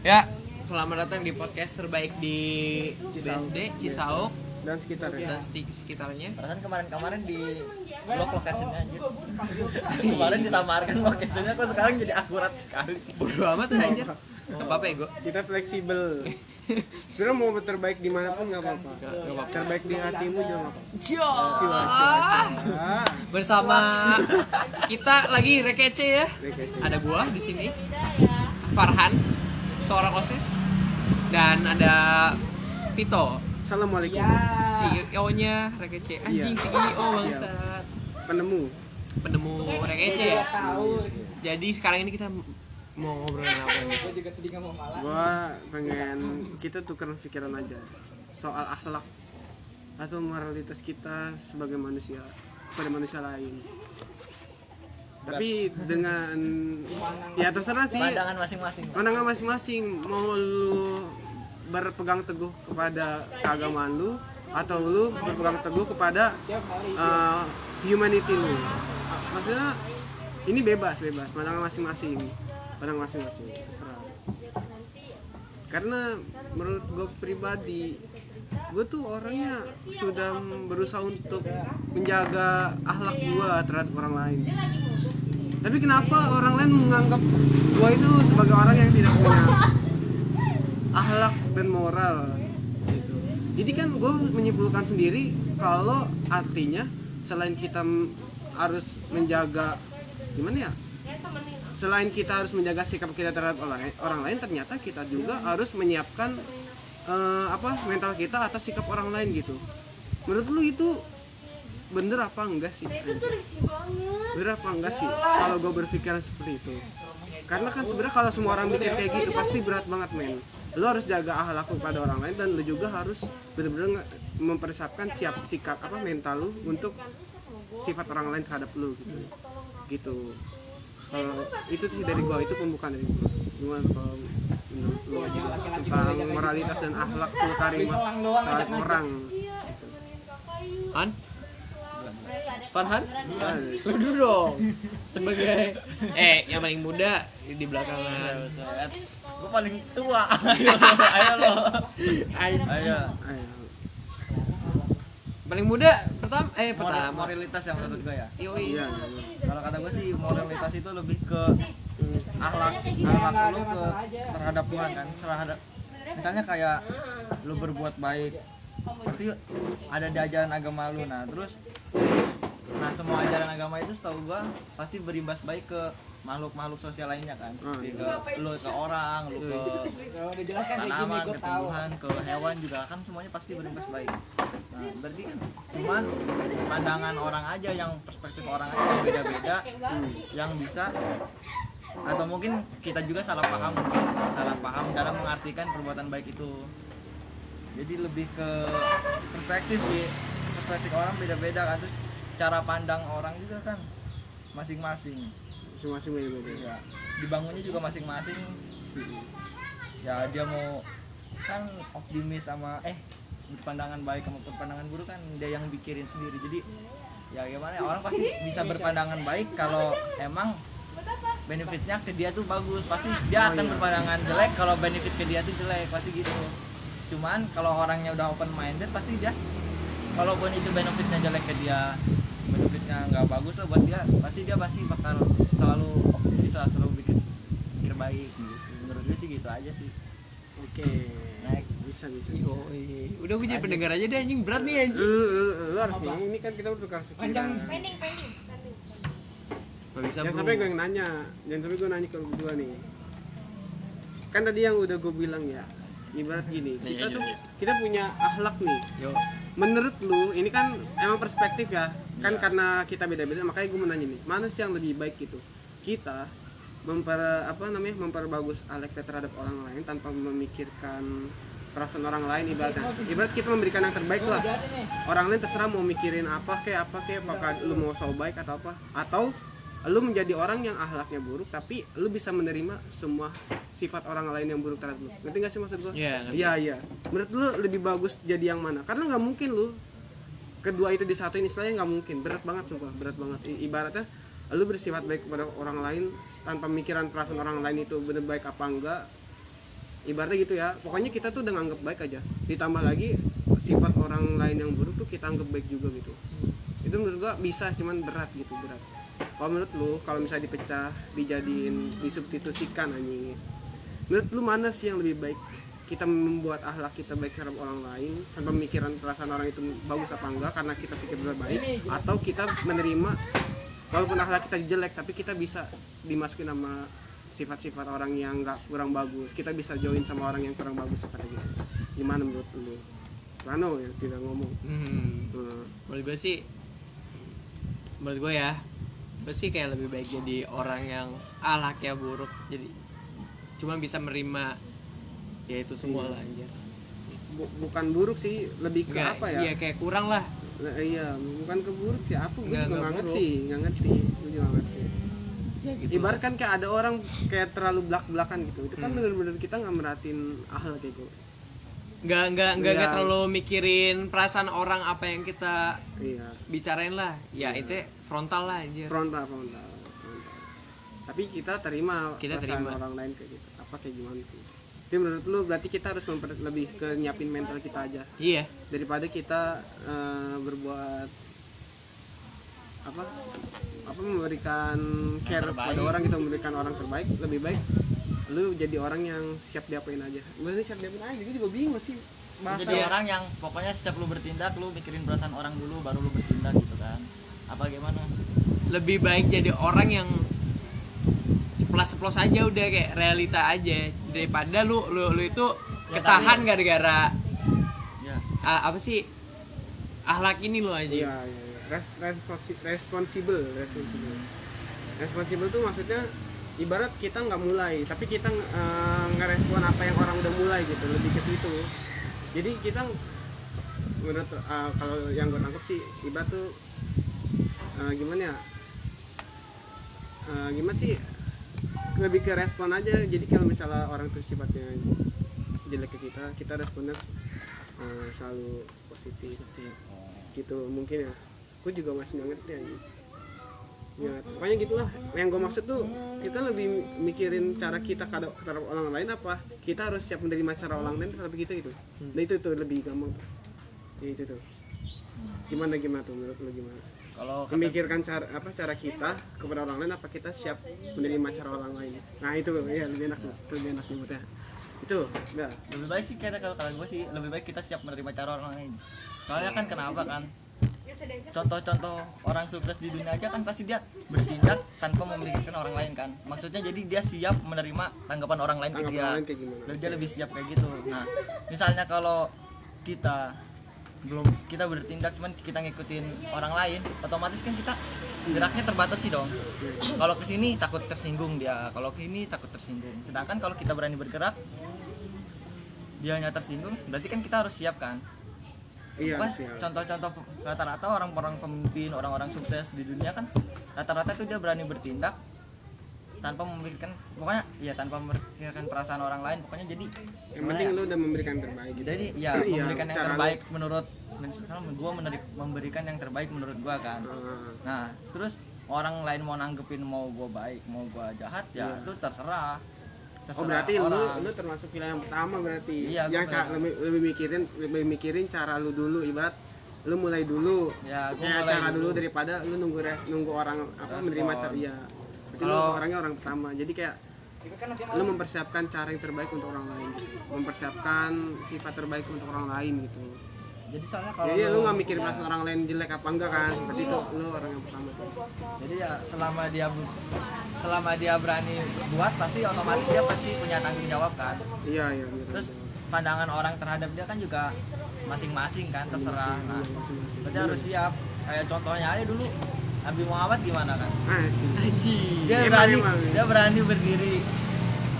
Ya, selamat datang di podcast terbaik di Cisauk. BSD Cisauk dan sekitar ya. dan sekitarnya. Perasaan kemarin-kemarin di blok lokasinya anjir. kemarin disamarkan lokasinya kok sekarang jadi akurat sekali. Bodoh amat ya anjir. Gak apa-apa ya, gue. Kita fleksibel. Sebenarnya mau terbaik di mana pun nggak apa-apa. Gak apa-apa. Terbaik di hatimu juga nggak apa-apa. Ah, Bersama kita lagi rekece ya. rekece. Ada gua di sini. Farhan, seorang OSIS dan ada Pito, Assalamualaikum. CEO-nya rekece. Anjing Iya. CEO bangsat. Penemu. Penemu rekece. Jadi sekarang ini kita mau ngobrolin apa nih? Gua pengen kita tukeran pikiran aja soal akhlak atau moralitas kita sebagai manusia pada manusia lain. Tapi dengan ya terserah sih. Pandangan masing-masing. pandangan masing-masing. Mau lu berpegang teguh kepada keagamaan lu atau lu berpegang teguh kepada uh, humanity lu. Maksudnya ini bebas bebas. Pandangan masing-masing. Pandangan masing-masing. Terserah. Karena menurut gue pribadi gue tuh orangnya sudah berusaha untuk menjaga akhlak gue terhadap orang lain tapi kenapa orang lain menganggap gue itu sebagai orang yang tidak punya akhlak dan moral gitu. jadi kan gue menyimpulkan sendiri kalau artinya selain kita harus menjaga gimana ya selain kita harus menjaga sikap kita terhadap orang lain ternyata kita juga harus menyiapkan eh, apa mental kita atas sikap orang lain gitu. Menurut lu itu bener apa enggak sih? Bener apa enggak sih kalau gue berpikiran seperti itu? Karena kan sebenarnya kalau semua orang mikir kayak gitu pasti berat banget men. Lu harus jaga akhlak lu pada orang lain dan lu juga harus bener-bener mempersiapkan siap sikap apa mental lu untuk sifat orang lain terhadap lu gitu. Gitu. Kalau itu sih dari gua itu pembukaan dari gimana kalau lu tentang moralitas dan akhlak terima terhadap orang gitu. Han? Farhan? Ah, Lu dulu dong. Sebagai eh yang paling muda di belakangan. Gue paling tua. Ayo lo. Ayo. ayo. Paling muda pertama eh pertama. moralitas yang menurut gue ya. Yoi. iya iya. Kalau kata gue sih moralitas itu lebih ke akhlak akhlak lu ke terhadap Tuhan kan. Terhadap misalnya kayak lu berbuat baik pasti ada di ajaran agama lu nah terus nah semua ajaran agama itu setahu gua pasti berimbas baik ke makhluk-makhluk sosial lainnya kan iya. ke lu ke orang lu ke tanaman ke tumbuhan ke hewan juga kan semuanya pasti berimbas baik nah berarti kan cuman pandangan orang aja yang perspektif orang aja beda-beda yang bisa atau mungkin kita juga salah paham. Mungkin salah paham dalam mengartikan perbuatan baik itu. Jadi lebih ke perspektif sih. Perspektif orang beda-beda kan. Terus cara pandang orang juga kan masing-masing. Masing-masing beda-beda. Ya dibangunnya juga masing-masing. Ya dia mau kan optimis sama eh berpandangan baik sama berpandangan buruk kan dia yang pikirin sendiri. Jadi ya gimana ya? Orang pasti bisa berpandangan baik kalau emang benefitnya ke dia tuh bagus. Pasti dia Oh, akan iya. berpandangan jelek kalau benefit ke dia tuh jelek pasti gitu. Cuman kalau orangnya udah open minded pasti dia walaupun itu benefitnya jelek ke dia benefitnya nggak bagus lah buat dia pasti dia pasti bakal selalu lah selalu bikin pikir baik gitu. Menurut gue sih gitu aja sih. Oke. Naik. bisa bisa, bisa. Yoi. Udah gue jadi pendengar aja deh anjing. Berat nih anjing. Lu, lu, lu harus ini, ini kan kita bertukar pikiran. Pending pending Gak bisa jangan bro. sampai gue yang nanya. Jangan sampai gue nanya ke lu berdua nih. Kan tadi yang udah gue bilang ya ibarat gini Iya, kita iya, tuh iya. kita punya akhlak nih. Yo. menurut lu ini kan emang perspektif ya. Kan Iya. karena kita beda-beda makanya gue mau nanya nih mana sih yang lebih baik gitu kita memper apa namanya memperbagus akhlak terhadap orang lain tanpa memikirkan perasaan orang lain ibaratnya. ibarat kita memberikan yang terbaik lah. orang lain terserah mau mikirin apa kayak apa kayak apakah lu mau so baik atau apa. Atau lu menjadi orang yang akhlaknya buruk tapi lu bisa menerima semua sifat orang lain yang buruk terhadap lu ngerti gak sih maksud gua? Iya, ngerti. Iya iya. Menurut lu lebih bagus jadi yang mana? Karena nggak mungkin lu kedua itu disatuin istilahnya nggak mungkin. Berat banget sumpah, berat banget. I- ibaratnya lu bersifat baik kepada orang lain tanpa mikiran perasaan orang lain itu benar baik apa enggak ibaratnya gitu ya pokoknya kita tuh udah nganggep baik aja ditambah lagi sifat orang lain yang buruk tuh kita anggap baik juga gitu itu menurut gua bisa cuman berat gitu berat kalau menurut lu kalau misalnya dipecah dijadiin disubstitusikan anjing. Menurut lu mana sih yang lebih baik? Kita membuat akhlak kita baik terhadap orang lain tanpa pemikiran perasaan orang itu bagus apa enggak karena kita pikir baik atau kita menerima walaupun akhlak kita jelek tapi kita bisa dimasukin sama sifat-sifat orang yang nggak kurang bagus. Kita bisa join sama orang yang kurang bagus seperti gitu gimana menurut lu? Rano ya tidak ngomong. Hmm. Hmm. menurut gue sih menurut gue ya gue sih kayak lebih baik jadi orang yang alaknya buruk jadi cuma bisa menerima ya itu semua lah anjir. Bu- bukan buruk sih lebih ke Nggak- apa ya? iya kayak kurang lah. Nah, iya bukan ke buruk sih apa gue juga nggak ngerti nggak ngerti gue juga ngerti. Ya gitu. Ibarat kan kayak ada orang kayak terlalu belak belakan gitu itu kan Hmm. bener-bener kita nggak merhatiin ahal kayak gue nggak nggak nggak Iya. terlalu mikirin perasaan orang apa yang kita iya. bicarain lah. Ya Iya. itu frontal lah anjir. Frontal frontal frontal. tapi kita terima Kita perasaan terima. orang lain kayak gitu. Apa kayak gimana tuh? Jadi menurut lu berarti kita harus memper, lebih ke nyiapin mental kita aja. Iya. Daripada kita eh, berbuat apa? Apa memberikan care pada orang kita memberikan orang terbaik lebih baik lu jadi orang yang siap diapain aja. Maksudnya siap diapain aja gue juga bingung sih. Bahasa jadi orang yang pokoknya setiap lu bertindak lu mikirin perasaan orang dulu baru lu bertindak gitu kan. Apa gimana? Lebih baik jadi orang yang ceplos-ceplos aja udah kayak realita aja. Daripada lu lu, lu itu Ya, ketahan tapi- gara-gara ya. apa sih? Ahlak ini lo aja. Iya iya iya. Res, responsi- responsibel responsibel responsibel tuh maksudnya ibarat kita nggak mulai tapi kita eh, ngerespon apa yang orang udah mulai gitu lebih ke situ. Jadi kita menurut eh, kalau yang gue tangkap sih ibarat tuh eh, gimana ya Eh, gimana sih lebih ke respon aja. Jadi kalau misalnya orang tuh sifatnya jelek ke kita kita responnya eh, selalu positif. Gitu mungkin ya. Gue juga masih nggak ngerti aja ya pokoknya gitulah. Yang gue maksud tuh kita lebih mikirin cara kita terhadap orang lain apa kita harus siap menerima cara orang lain terhadap kita gitu. Nah itu tuh lebih gampang ya itu tuh. Gimana gimana tuh? Menurut lu gimana? Kalau memikirkan cara apa cara kita kepada orang lain apa kita siap menerima cara orang lain? Nah itu ya lebih enak tuh. Itu lebih enak nyebutnya itu udah lebih baik sih kayaknya kalau kalau gue sih lebih baik kita siap menerima cara orang lain. Soalnya kan kenapa kan contoh-contoh orang sukses di dunia aja kan pasti dia bertindak tanpa memikirkan orang lain kan. Maksudnya jadi dia siap menerima tanggapan orang lain ke tanggapan dia. orang lain kayak dia lebih siap kayak gitu. Nah misalnya kalau kita belum kita bertindak cuman kita ngikutin orang lain otomatis kan kita geraknya terbatas sih dong. Kalau ke sini takut tersinggung dia kalau ke ini takut tersinggung. Sedangkan kalau kita berani bergerak dia hanya tersinggung berarti kan kita harus siap kan iya Kan contoh-contoh rata-rata orang-orang pemimpin orang-orang sukses di dunia kan rata-rata itu dia berani bertindak tanpa memikirkan pokoknya ya tanpa memikirkan perasaan orang lain pokoknya jadi yang penting ya? lu udah memberikan terbaik gitu. Jadi ya Iya, memberikan yang cara lu- terbaik menurut misalnya gua meneri- memberikan yang terbaik menurut gua kan. Ah, nah terus orang lain mau nanggepin mau gua baik mau gua jahat ya itu terserah Oh Terserah berarti lu orang. lu termasuk pilihan yang pertama berarti. Iya, yang ca- pilihan. lebih, lebih mikirin lebih mikirin cara lu dulu ibarat lu mulai dulu. ya gua Ya, mulai cara dulu. daripada lu nunggu res- nunggu orang apa Respon. menerima cara iya. Berarti lu orangnya orang pertama. Jadi kayak lu mempersiapkan cara yang terbaik untuk orang lain gitu. Mempersiapkan sifat terbaik untuk orang lain gitu. jadi soalnya kalau Jadi lu nggak mikir perasaan orang lain jelek apa enggak kan? Berarti itu lu orang yang pertama. jadi ya selama dia selama dia berani buat pasti otomatis dia pasti punya tanggung jawab kan Iya iya. iya. terus pandangan orang terhadap dia kan juga masing-masing kan terserah nah, berarti harus siap kayak contohnya aja dulu Nabi Muhammad gimana kan Asik. Aji. dia Emang, berani emang. dia berani berdiri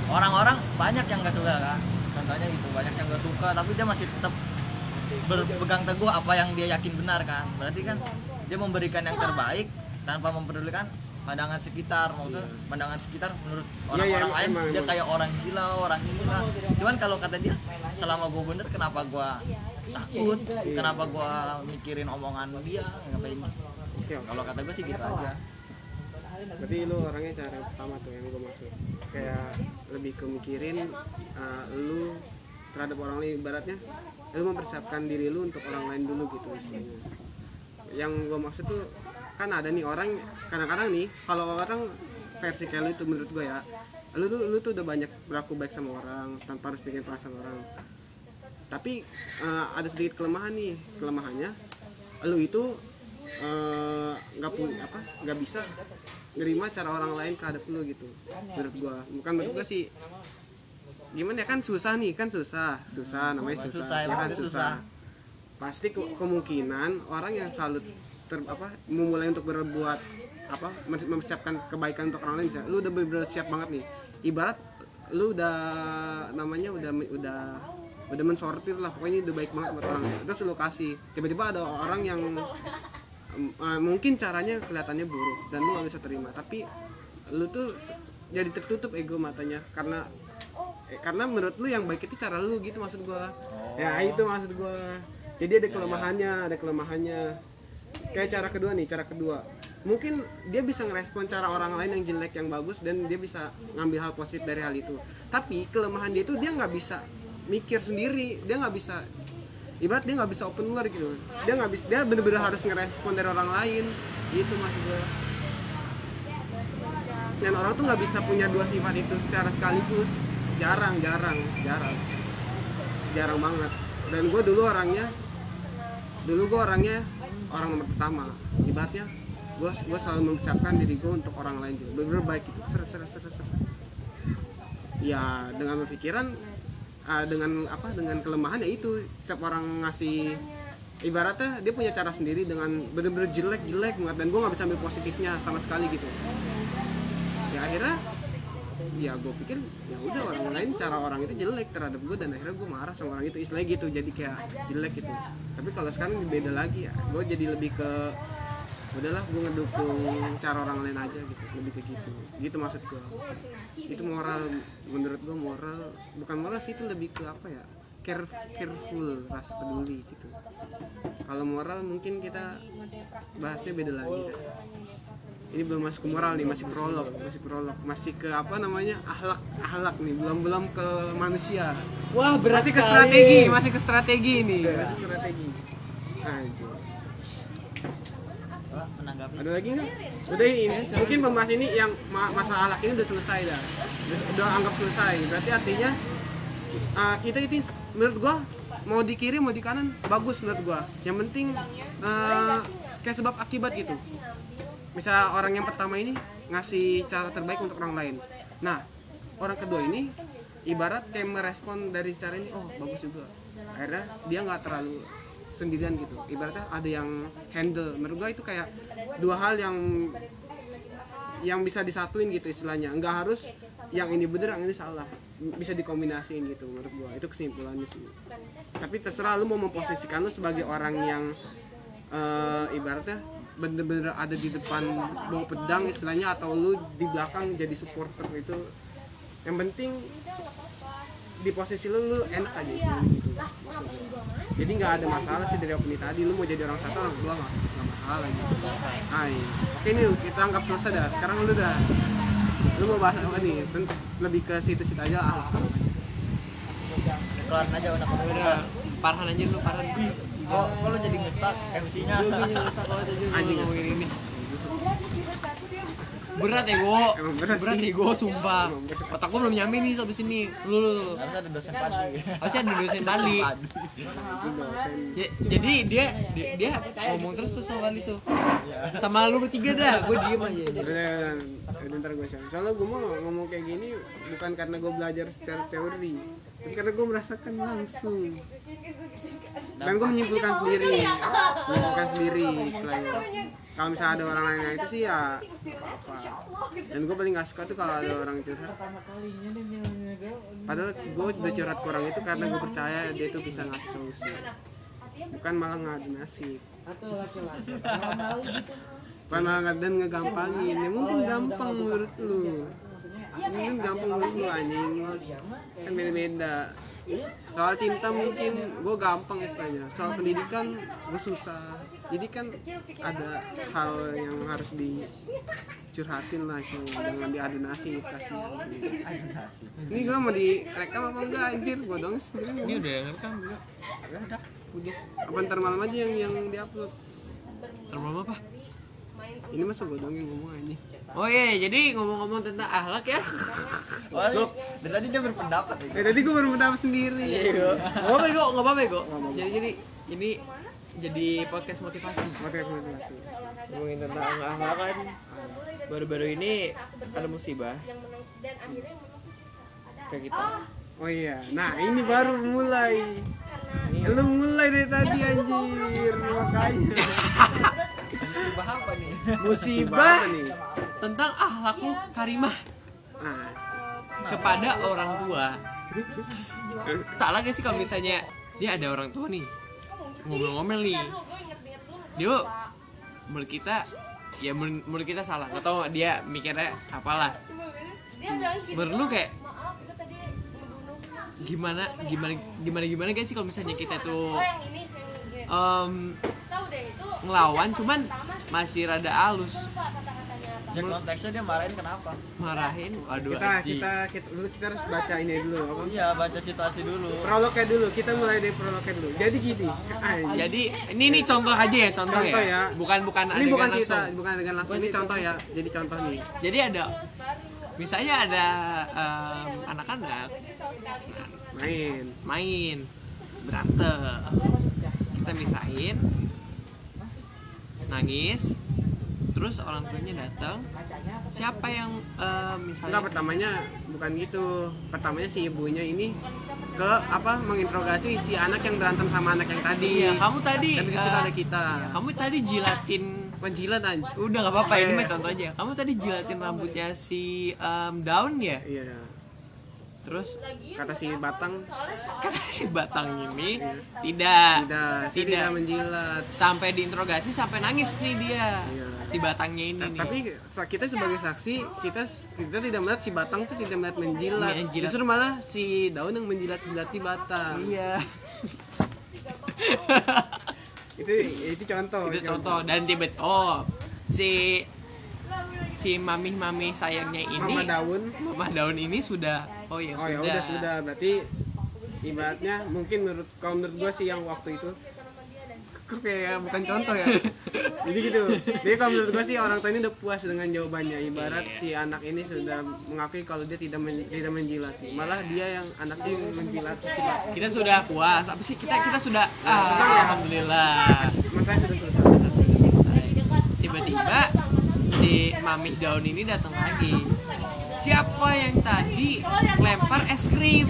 orang-orang banyak yang gak suka kan contohnya gitu banyak yang gak suka tapi dia masih tetap berpegang teguh apa yang dia yakin benar kan berarti kan dia memberikan yang terbaik tanpa mempedulikan pandangan sekitar maksudnya pandangan sekitar menurut Iya, orang-orang lain emang, dia emang. kayak orang gila orang ini lah cuman kalau kata dia selama gue bener kenapa gue takut? Kenapa gue mikirin omongan dia? Ngapain? Oke, oke. kalau kata gue sih gitu aja. Berarti lu orangnya cara pertama tuh yang gue maksud. kayak lebih kemikirin uh, lu terhadap orang lain ibaratnya lu mempersiapkan diri lu untuk orang lain dulu gitu istilahnya. Yang gue maksud tuh kan ada nih orang kadang-kadang nih kalau orang versi kayak lu itu menurut gue ya lu tuh lu tuh udah banyak berlaku baik sama orang tanpa harus bikin perasaan orang tapi eh, ada sedikit kelemahan nih kelemahannya lu itu eh, nggak punya apa nggak bisa nerima cara orang lain terhadap lu gitu menurut gua bukan menurut gua sih gimana ya kan susah nih kan susah susah namanya susah, Susah, ya kan susah. susah. pasti ke- kemungkinan orang yang selalu ter, apa memulai untuk berbuat apa mem- mempersiapkan kebaikan untuk orang lain bisa lu udah bener siap banget nih. Ibarat lu udah namanya udah udah udah mensortir lah pokoknya udah baik banget buat orang terus lu kasih tiba-tiba ada orang yang eh, mungkin caranya kelihatannya buruk dan lu gak bisa terima. Tapi lu tuh jadi tertutup ego matanya karena eh, karena menurut lu yang baik itu cara lu gitu maksud gua. Ya itu maksud gua. Jadi ada kelemahannya ada kelemahannya kayak cara kedua nih cara kedua. Mungkin dia bisa ngerespon cara orang lain yang jelek yang bagus dan dia bisa ngambil hal positif dari hal itu. Tapi kelemahan dia itu dia nggak bisa mikir sendiri. Dia nggak bisa ibarat dia nggak bisa open world gitu. Dia nggak bisa dia bener-bener harus ngerespon dari orang lain. Gitu maksud gue dan orang tuh nggak bisa punya dua sifat itu secara sekaligus. Jarang jarang jarang. Jarang banget. Dan gue dulu orangnya dulu gue orangnya orang nomor pertama. Ibaratnya gue gue selalu mempersiapkan diri gue untuk orang lain juga. Bener baik gitu. Seret seret seret seret ya dengan berpikiran ah, dengan apa dengan kelemahan ya itu. Setiap orang ngasih ibaratnya dia punya cara sendiri dengan bener-bener jelek jelek banget. Dan gue nggak bisa ambil positifnya sama sekali gitu. Ya akhirnya ya gue pikir ya udah orang lain cara orang itu jelek terhadap gue dan akhirnya gue marah sama orang itu. Istilahnya gitu jadi kayak jelek gitu. Tapi kalau sekarang beda lagi ya. Gue jadi lebih ke udahlah gue ngedukung cara orang lain aja gitu. Lebih ke gitu. Gitu maksud gue itu moral menurut gue moral bukan moral sih itu lebih ke apa ya care careful rasa peduli gitu. Kalau moral mungkin kita bahasnya beda lagi. dah. Ini belum masuk ke moral nih masih prolog masih prolog masih ke apa namanya ahlak ahlak nih belum belum ke manusia. Wah berat masih ke strategi masih ke strategi nih. Masih strategi. Menanggapi. Ada lagi nggak? Udah ini mungkin membahas ini yang ma- masalah ahlak ini udah selesai dah. Udah, udah anggap selesai. Berarti artinya uh, kita itu menurut gua mau di kiri mau di kanan bagus menurut gua. Yang penting uh, kayak sebab akibat gitu misal orang yang pertama ini ngasih cara terbaik untuk orang lain. Nah orang kedua ini ibarat kayak merespon dari cara ini oh bagus juga. Akhirnya dia nggak terlalu sendirian gitu. Ibaratnya ada yang handle. Menurut gua itu kayak dua hal yang yang bisa disatuin gitu istilahnya. Nggak harus yang ini bener yang ini salah. Bisa dikombinasiin gitu menurut gua. Itu kesimpulannya sih. Tapi terserah lu mau memposisikan lu sebagai orang yang eh, ibaratnya bener-bener ada di depan bawa pedang istilahnya atau lu di belakang jadi supporter itu yang penting di posisi lu lu enak aja sih gitu. Maksud gua. jadi nggak ada masalah sih dari opini tadi lu mau jadi orang satu orang dua nggak nggak masalah gitu. Hai. oke ini kita anggap selesai dah. Sekarang lu udah lu mau bahas apa nih? Lebih ke situ-situ aja ah kelar aja udah Udah, parhan aja lu parhan. Kok kok lu jadi ngestak MC-nya Gue punya rasa kalau aja Anjing, ngomongin ini. Berat ya gue, berat berat sih. ya gue sumpah. Otak gue belum nyampe nih sampai sini. Lu lu lu. harus ada dosen padi Harusnya ada dosen itu dosen Ya, jadi dia, dia dia ngomong terus tuh sama Bali tuh. Sama lu bertiga dah, gue diem aja. udah ntar gue share soalnya gue mau ngomong kayak gini bukan karena gue belajar secara teori tapi karena gue merasakan langsung dan gue menyimpulkan sendiri. Menyimpulkan sendiri istilahnya kalau misalnya ada orang lain itu sih ya apa dan gue paling gak suka tuh kalau ada orang curhat. Padahal gue udah curhat itu karena gue percaya dia tuh bisa ngasih solusi bukan malah ngadu nasib. Bukan malah ngadu dan ngegampangin. Ya mungkin gampang menurut lu. Kan gampang menurut lu anjing. Kan beda-beda soal cinta mungkin gue gampang istilahnya. Soal pendidikan gue susah. Jadi kan ada hal yang harus dicurhatin lah istilahnya. Dengan diadu nasi kasih ini gue mau direkam apa enggak? Anjir gue dong ini sebenarnya udah yang rekam juga udah udah. Apa ntar malam aja yang yang diupload? Terlalu apa? Ini masa gue dong yang ngomong aja oh iya jadi ngomong-ngomong tentang ahlak ya. Wah, dari tadi dia berpendapat ya. eh tadi gue baru mendapat sendiri. Nggak apa-apa Go, nggak apa-apa Go. jadi jadi ini jadi podcast motivasi. Oke motivasi. Ngomongin tentang ahlak kan. Baru-baru ini ada musibah. Ke kita. Oh iya. Nah ini baru mulai. Lu mulai dari tadi anjir. Makanya. Musibah apa nih? musibah? apa nih tentang ahlakul karimah. Kepada orang tua. Tak lagi sih kalau misalnya dia ada orang tua nih. Ngomel-ngomel nih. Dia menurut kita ya menurut kita salah. Atau dia mikirnya apalah. Menurut kayak gimana gimana gimana gimana guys sih kalau misalnya kita tuh em, ngelawan cuman masih rada halus Ya konteksnya dia marahin kenapa? marahin? Waduh kita kita kita dulu kita harus baca ini dulu apa? Iya, baca situasi dulu. prolognya dulu kita mulai dari prolognya dulu. Jadi gini anjir. jadi ini nih contoh aja ya contoh, Contoh ya. ya. bukan bukan ini adegan bukan langsung. cerita bukan dengan langsung. Ini contoh ya jadi contoh nih. Jadi ada misalnya ada anak-anak main. Main. Berantem. Kita misahin. Nangis terus orang tuanya datang siapa yang em, misalnya Enggak pertamanya bukan gitu. Pertamanya si ibunya ini ke apa menginterogasi si anak yang berantem sama anak yang tadi. iya kamu tadi Tapi di situ eh, ada kita. kamu tadi jilatin Menjilat anjir. udah nggak apa-apa ini Iya. mah contoh aja kamu tadi jilatin rambutnya si em, daun ya Iya. Terus Kata si Batang kata si batang ini tidak tidak, si tidak menjilat. sampai diinterogasi sampai nangis nih dia Iya. si batangnya ini nih Tapi kita sebagai saksi kita kita tidak melihat si Batang tuh tidak melihat menjilat. Menjilat. Justru malah si daun yang menjilat-jilati Batang. iya Itu itu contoh. itu contoh dan tiba oh si si mami mami sayangnya ini. Mama daun. mama daun ini sudah oh ya Oh sudah. ya udah sudah. Berarti ibaratnya mungkin menurut kalau menurut gua sih yang waktu itu. Kok kayak bukan contoh ya? Jadi gitu. Jadi kalau menurut gua sih orang tua ini udah puas dengan jawabannya. Ibarat Iya. si anak ini sudah mengakui kalau dia tidak men- tidak menjilati. Malah dia yang anaknya yang menjilati si bapak. Kita sudah puas. Apa sih? Kita kita sudah ah, Tenang ya. alhamdulillah sudah Kita sudah selesai. Tiba-tiba si mami daun ini datang lagi. Siapa yang tadi lempar es krim?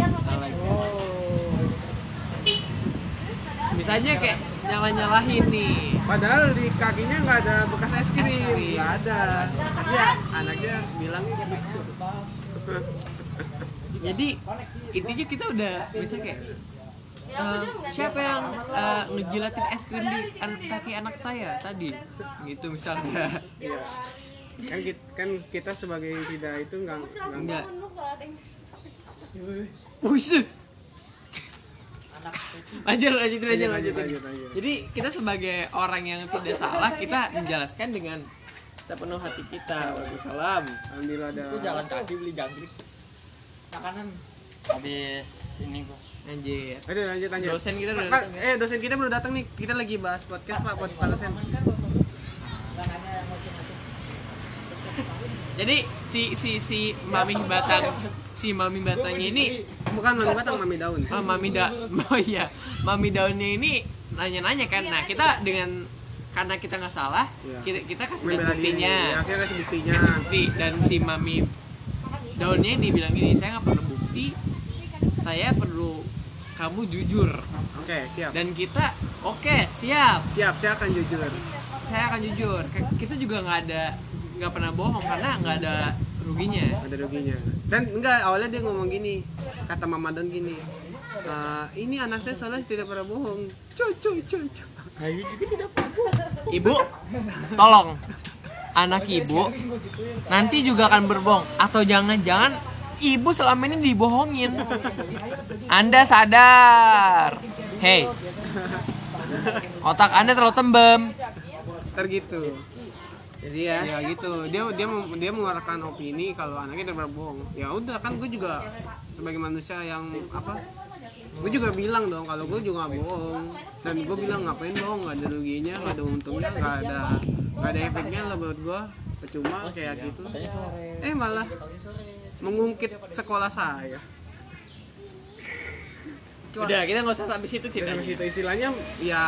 Misalnya kayak nyala-nyalahin nih. Padahal di kakinya nggak ada bekas es krim nggak ada. Tapi ya anaknya gitu jadi intinya kita udah bisa kayak eh, siapa yang eh, ngejilatin es krim di an- kaki anak saya tadi? Gitu misalnya. Iya. kan kita, kan kita sebagai yang tidak itu nggak nggak enggak Wih, lanjut lanjut lanjut lanjut lanjut, lanjut. jadi kita sebagai orang yang tidak salah kita menjelaskan dengan sepenuh hati kita. Waalaikumsalam. Alhamdulillah ada Itu jalan kaki beli jangkrik. makanan. Habis ini gua. Anjir Aduh, lanjut lanjut. Dosen kita udah datang ya? Eh, dosen kita baru datang nih. Kita lagi bahas podcast Pak buat Pak dosen. jadi si si si mami batang si mami batangnya ini Bukan mami batang, mami daun. ah, mami da oh iya mami daunnya ini nanya-nanya kan nah kita dengan karena kita nggak salah Iya. kita kita kasih buktinya Ya, akhirnya kasih buktinya. kasih bukti dan si mami daunnya ini bilang gini saya nggak perlu bukti saya perlu kamu jujur Oke, siap. dan kita oke siap Siap, saya akan jujur. saya akan jujur kita juga nggak ada nggak pernah bohong karena nggak ada ruginya Ada ruginya. Dan enggak, awalnya dia ngomong gini. Kata Mama Don gini. "Eh, ini anak saya soalnya tidak pernah bohong. Cuy, cuy, cuy, cuy. ibu tolong anak ibu nanti juga akan berbohong atau jangan-jangan ibu selama ini dibohongin. Anda sadar. Hey. Otak anda terlalu tembem. Ntar gitu. Jadi ya. Ya gitu. Dia dia dia mengeluarkan opini kalau anaknya udah berbohong ya udah kan gue juga sebagai manusia yang apa gue juga bilang dong kalau gue juga bohong. Dan gue bilang ngapain bohong? Nggak ada ruginya nggak ada untungnya nggak ada nggak ada efeknya lah buat gue. Percuma kayak gitu. Eh malah mengungkit sekolah saya. Udah kita nggak usah sampai situ Dari ceritanya situ. Istilahnya ya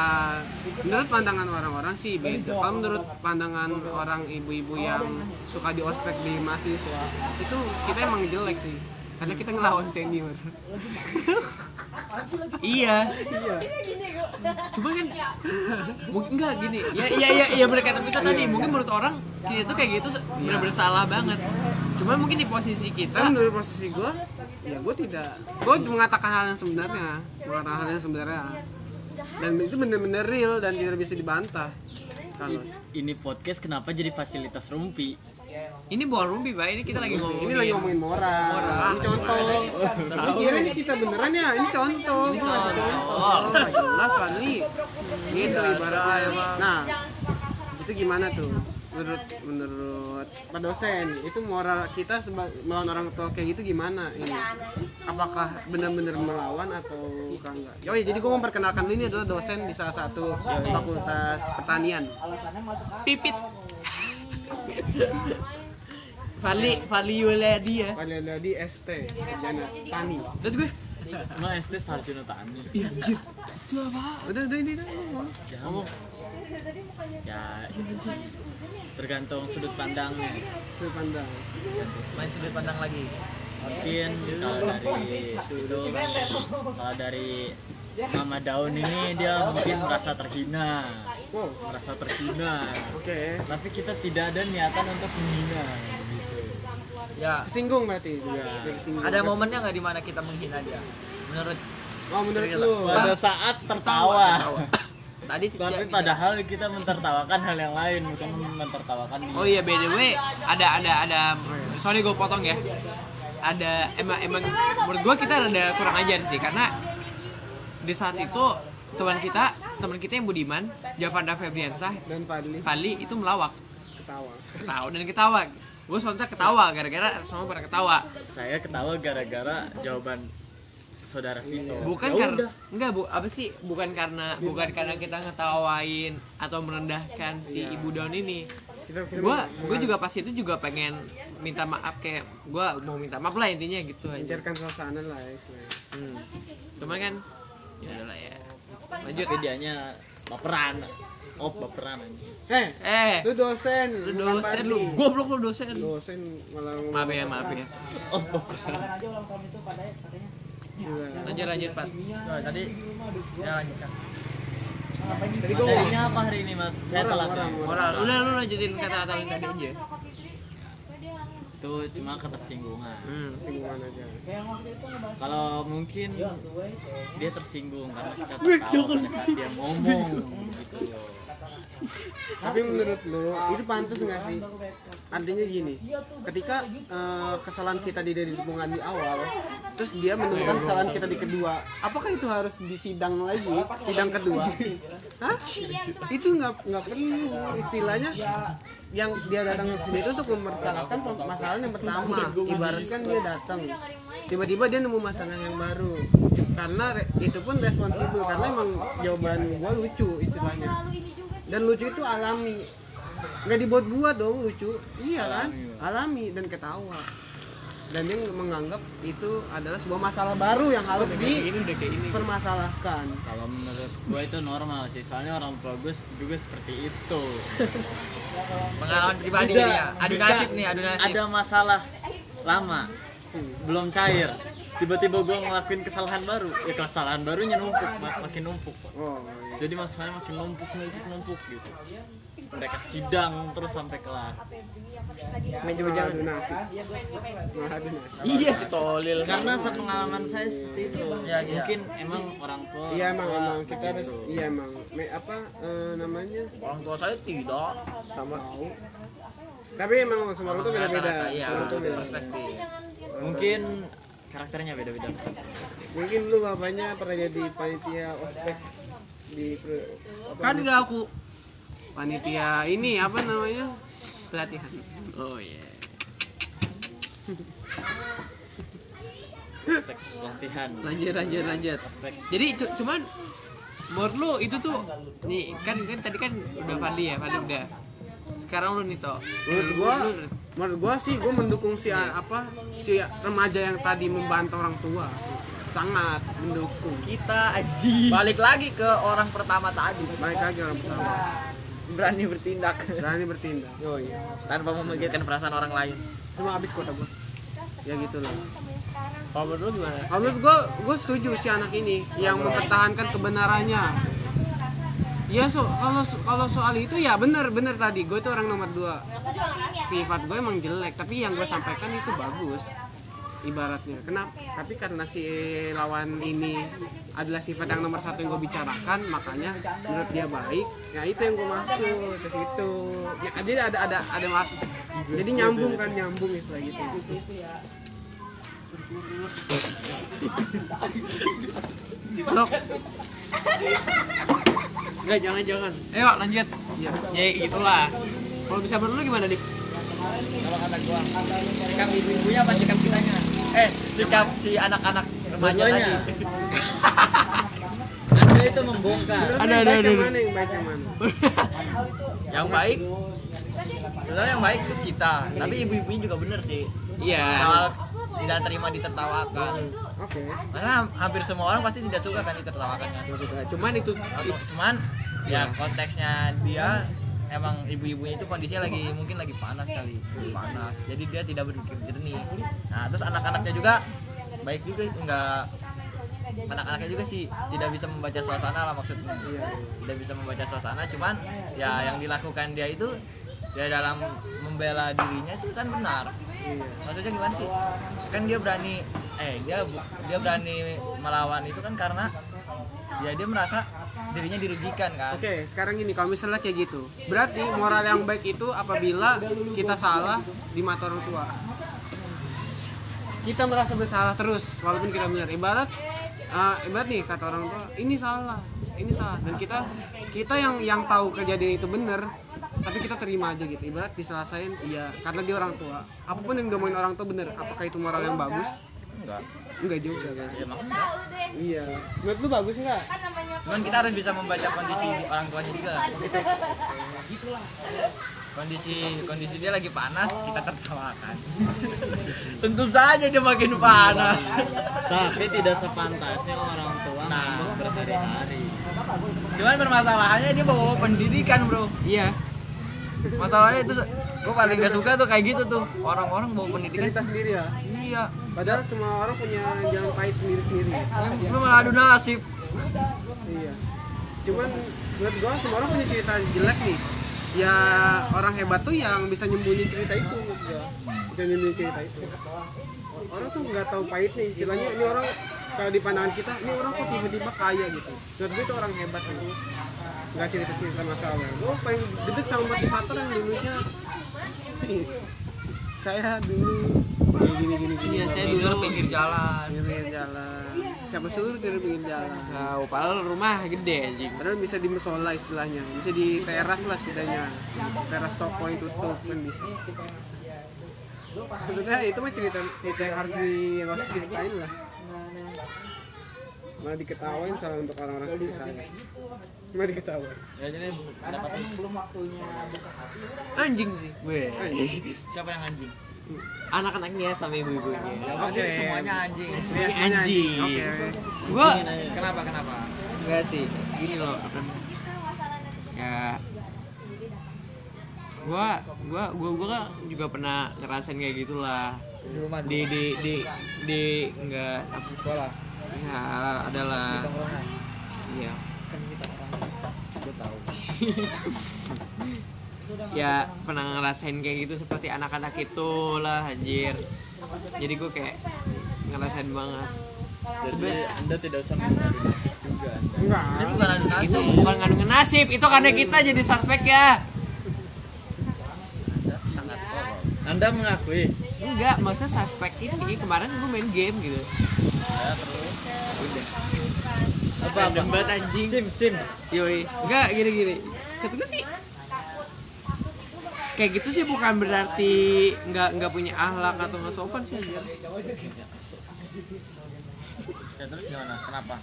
menurut pandangan orang-orang sih beda. Kalau menurut pandangan orang ibu-ibu yang suka di ospek di mahasiswa itu kita emang jelek sih karena kita ngelawan senior. iya cuma kan mungkin enggak gini ya iya iya iya bener kata kita tadi mungkin menurut orang kita tuh kayak gitu bener bersalah banget cuman mungkin di posisi Tapi kita menurut posisi gue, ya gue tidak. Gue mengatakan hal yang sebenarnya, mengatakan hal yang sebenarnya. Dan itu benar-benar real dan tidak bisa dibantah. Kalau ini podcast kenapa jadi fasilitas rumpi ini bukan rumpi pak ini kita lagi ngomongin ini lagi ngomongin moral, ini contoh. Tapi kira ini cerita beneran ya, ini contoh. Ini contoh. Nggak jelas kali. Gitu ibaratnya. Nah, itu gimana tuh? Menurut menurut Pak dosen, itu moral kita melawan orang tua kayak gitu gimana ini? Apakah benar-benar melawan atau enggak? Oh iya, jadi gue memperkenalkan ini adalah dosen di salah satu fakultas pertanian. pipit Fali Fali Yuladi ya Padahal di ST, sarjana tani. lihat gue Emang SD sarjana tani iya anjir itu apa Udah, udah ini dah. ngomong. ngomong ya tergantung sudut pandangnya Sudut pandang. main sudut pandang lagi mungkin kalau dari itu kalau dari Mama Daun ini dia mungkin merasa terhina. Wow, merasa terhina. Oke. tapi kita tidak ada niatan untuk menghina gitu. ya. Kesinggung berarti. Juga. Kesinggung. ada momennya nggak di mana kita menghina dia? Menurut Oh, menurut lu. pada saat tertawa. Tadi tapi tidak- padahal kita mentertawakan hal yang lain bukan mentertawakan dia. Oh iya by the way ada ada ada. Sorry gue potong ya. Ada emang emang menurut gue kita ada kurang ajar sih karena di saat itu teman kita teman kita yang Budiman Javanda Febriansah dan Fadli. Fali itu melawak. Ketawa. ketawa dan ketawa. Gue sontak ketawa gara-gara semua pada ketawa. Saya ketawa gara-gara jawaban saudara Vito. Bukan Ya karena enggak bu apa sih? Bukan karena bukan karena kita ngetawain atau merendahkan si ibu daun ini. Gue gue juga pas itu juga pengen minta maaf kayak gue mau minta maaf lah intinya gitu aja. Suasana lah ya hmm. cuman kan ya udahlah ya lanjut dianya baperan oh baperan anjing. Eh, eh lu dosen, lu dosen lu goblok lu dosen Dosen malah maaf ya maaf ya oh baperan lanjut lanjut pak Nah, tadi ya lanjutkan Jadi gua materinya apa hari ini mas saya telat ya. orang, moral udah lu lanjutin kata-kata tadi aja itu cuma ketersinggungan hmm. singgungan aja. kalau mungkin dia tersinggung karena kita tertawa pada saat dia ngomong gitu Tapi menurut lu itu pantas nggak sih? Artinya gini, ketika eh, kesalahan kita di dari hubungan di awal, terus dia menemukan kesalahan kita di kedua, apakah itu harus disidang lagi, sidang kedua? Hah? Itu nggak nggak perlu istilahnya yang dia datang ke sini itu untuk mempersalahkan masalah yang pertama. Ibaratkan dia datang, tiba-tiba dia nemu masalah yang baru, karena re- itu pun responsibel karena emang jawaban gua lucu istilahnya dan lucu itu alami. Nggak dibuat-buat dong lucu. Iya kan? Alami dan ketawa. Dan dia menganggap itu adalah sebuah masalah baru yang harus ini dipermasalahkan. Kalau menurut gue itu normal sih. Soalnya orang tua gue juga seperti itu. Pengalaman pribadi dia adu nasib nih adu nasib. ada masalah lama. Belum cair tiba-tiba gue ngelakuin kesalahan baru. Ya kesalahan barunya numpuk mak- makin numpuk. Oh iya. jadi masalahnya makin numpuk numpuk numpuk gitu. Mereka sidang terus sampai kelar main coba jangan nasib iya sih tolil. Karena sepengalaman saya seperti itu. Ya, iya. mungkin emang orang tua. Iya emang tua emang. Kita harus gitu. iya emang. Me- apa eh, namanya? Orang tua saya tidak. Sama. Tahu tapi emang semua orang tuh beda-beda. iya. Semua orang tuh beda. perspektif. Mungkin karakternya beda-beda. Mungkin lu bapaknya pernah jadi panitia ospek di kan nggak aku. Panitia ini apa namanya? Pelatihan. Oh iya Aspek latihan lanjut lanjut lanjut. Aspek jadi cu- cuman menurut lu itu tuh nih kan kan tadi kan udah Fadli ya Fadli udah. Sekarang lu nih toh menurut Lu- gua lu- menurut gua sih gua mendukung si apa si remaja yang tadi membantu orang tua. Sangat mendukung. Kita aji balik lagi ke orang pertama tadi. Baik lagi orang pertama. Berani bertindak. Berani bertindak. Oh iya. Tanpa memikirkan perasaan orang lain. Cuma habis kota gua. Ya gitu loh. Kalau menurut lu gimana? Kalau menurut gua gua setuju si anak ini yang mempertahankan kebenarannya Ya so kalau kalau soal itu ya bener bener tadi. Gue itu orang nomor dua. Sifat gue emang jelek tapi yang gue sampaikan itu bagus ibaratnya. Kenapa tapi karena si lawan ini adalah sifat yang nomor satu yang gue bicarakan makanya menurut dia baik ya itu yang gue masuk ke situ. Ya jadi ada ada ada masuk jadi nyambung kan nyambung istilah gitu. Lok. Enggak, jangan jangan. Ayo lanjut. Ya, ya gitulah. Kalau bisa menurut lu gimana, Dik? kalau kata gua sikap ibu-ibunya apa sikap kitanya eh sikap si anak-anak remaja tadi anda itu membongkar Ada, ada, ada, yang mana yang baik yang mana yang baik sebenarnya yang baik tuh kita tapi ibu-ibunya juga bener sih Iya. soal tidak terima ditertawakan oke. Karena hampir semua orang pasti tidak suka kan ditertawakan kan? Suka. Cuman itu cuman ya konteksnya dia emang ibu-ibunya itu kondisinya lagi mungkin lagi panas kali panas. Jadi dia tidak berpikir jernih. Nah terus anak-anaknya juga baik juga enggak anak-anaknya juga sih tidak bisa membaca suasana lah maksudnya. Tidak bisa membaca suasana cuman ya yang dilakukan dia itu dia dalam membela dirinya itu kan benar. Maksudnya gimana sih kan dia berani eh dia dia berani melawan itu kan karena ya dia merasa dirinya dirugikan kan Oke, sekarang gini, kalau misalnya kayak gitu, berarti moral yang baik itu apabila kita salah di mata orang tua. Kita merasa bersalah terus, walaupun kita benar. Ibarat, eh, ibarat nih kata orang tua, ini salah, ini salah, dan kita kita yang yang tahu kejadian itu benar, tapi kita terima aja gitu. Ibarat diselesain, iya, karena dia orang tua. Apa pun yang diomongin orang tua benar, apakah itu moral yang bagus? enggak Enggak juga guys. ya emang enggak Iya. Menurut lu bagus enggak? cuman kita harus bisa membaca kondisi orang tuanya juga kondisi kondisi dia lagi panas kita tertawakan tentu saja dia makin panas tapi tidak sepantasnya orang tua Nah. berhari-hari cuman permasalahannya dia bawa pendidikan bro Iya. masalahnya itu gue paling gak suka tuh kayak gitu tuh orang-orang bawa pendidikan Cerita sendiri ya. iya Padahal semua orang punya jalan pahit sendiri-sendiri. lu malah adu nasib Iya. Cuman menurut gua semua orang punya cerita jelek nih. Ya orang hebat tuh yang bisa nyembunyiin cerita itu menurut. Bisa nyembunyiin cerita itu. Orang tuh nggak tahu pahitnya istilahnya ini orang kalau di pandangan kita ini orang kok tiba-tiba kaya gitu. Menurut itu orang hebat gitu. Nggak cerita-cerita masalah. Gua paling gedek sama motivator yang dulunya "Ih, saya dulu gini gini gini Iya, saya tidur dulu pinggir jalan pinggir jalan siapa suruh tidur pinggir jalan Tahu, padahal rumah gede anjing. Padahal bisa di musola istilahnya, bisa di teras lah setidaknya. Teras toko yang tutup kan bisa. Maksudnya itu mah cerita cerita yang harus di yang harus ceritain lah. Malah diketawain salah untuk orang-orang seperti saya. Malah diketawain. ya jadi pendapatnya Anjing sih. Gue. siapa yang anjing Anak-anaknya sama ibu-ibunya. Oke, semuanya anjing. Ya, Semuanya semuanya anjing. Oke. Gua Kenapa kenapa? enggak sih. Gini loh. apa Ya gua gua gua gua kan juga pernah ngerasain kayak gitulah Di rumah di di di di enggak apa sekolah. Ya adalah iya Kan kita orang. Gue tahu. ya pernah ngerasain kayak gitu seperti anak-anak itu lah anjir jadi gue kayak ngerasain banget jadi Sebenarnya anda tidak usah mengadu nasib juga Anda. Enggak. Ini bukan adu nasib. itu bukan ngandungin nasib itu karena kita jadi suspek ya anda mengakui? Enggak maksudnya suspek ini kemarin gue main game gitu. Ya terus. Apa apa? Banget anjing. Sim sim. Yoi, enggak gini-gini. Kata gue sih kayak gitu sih bukan berarti nggak nggak punya akhlak atau nggak sopan sih anjir. ya terus gimana? Kenapa?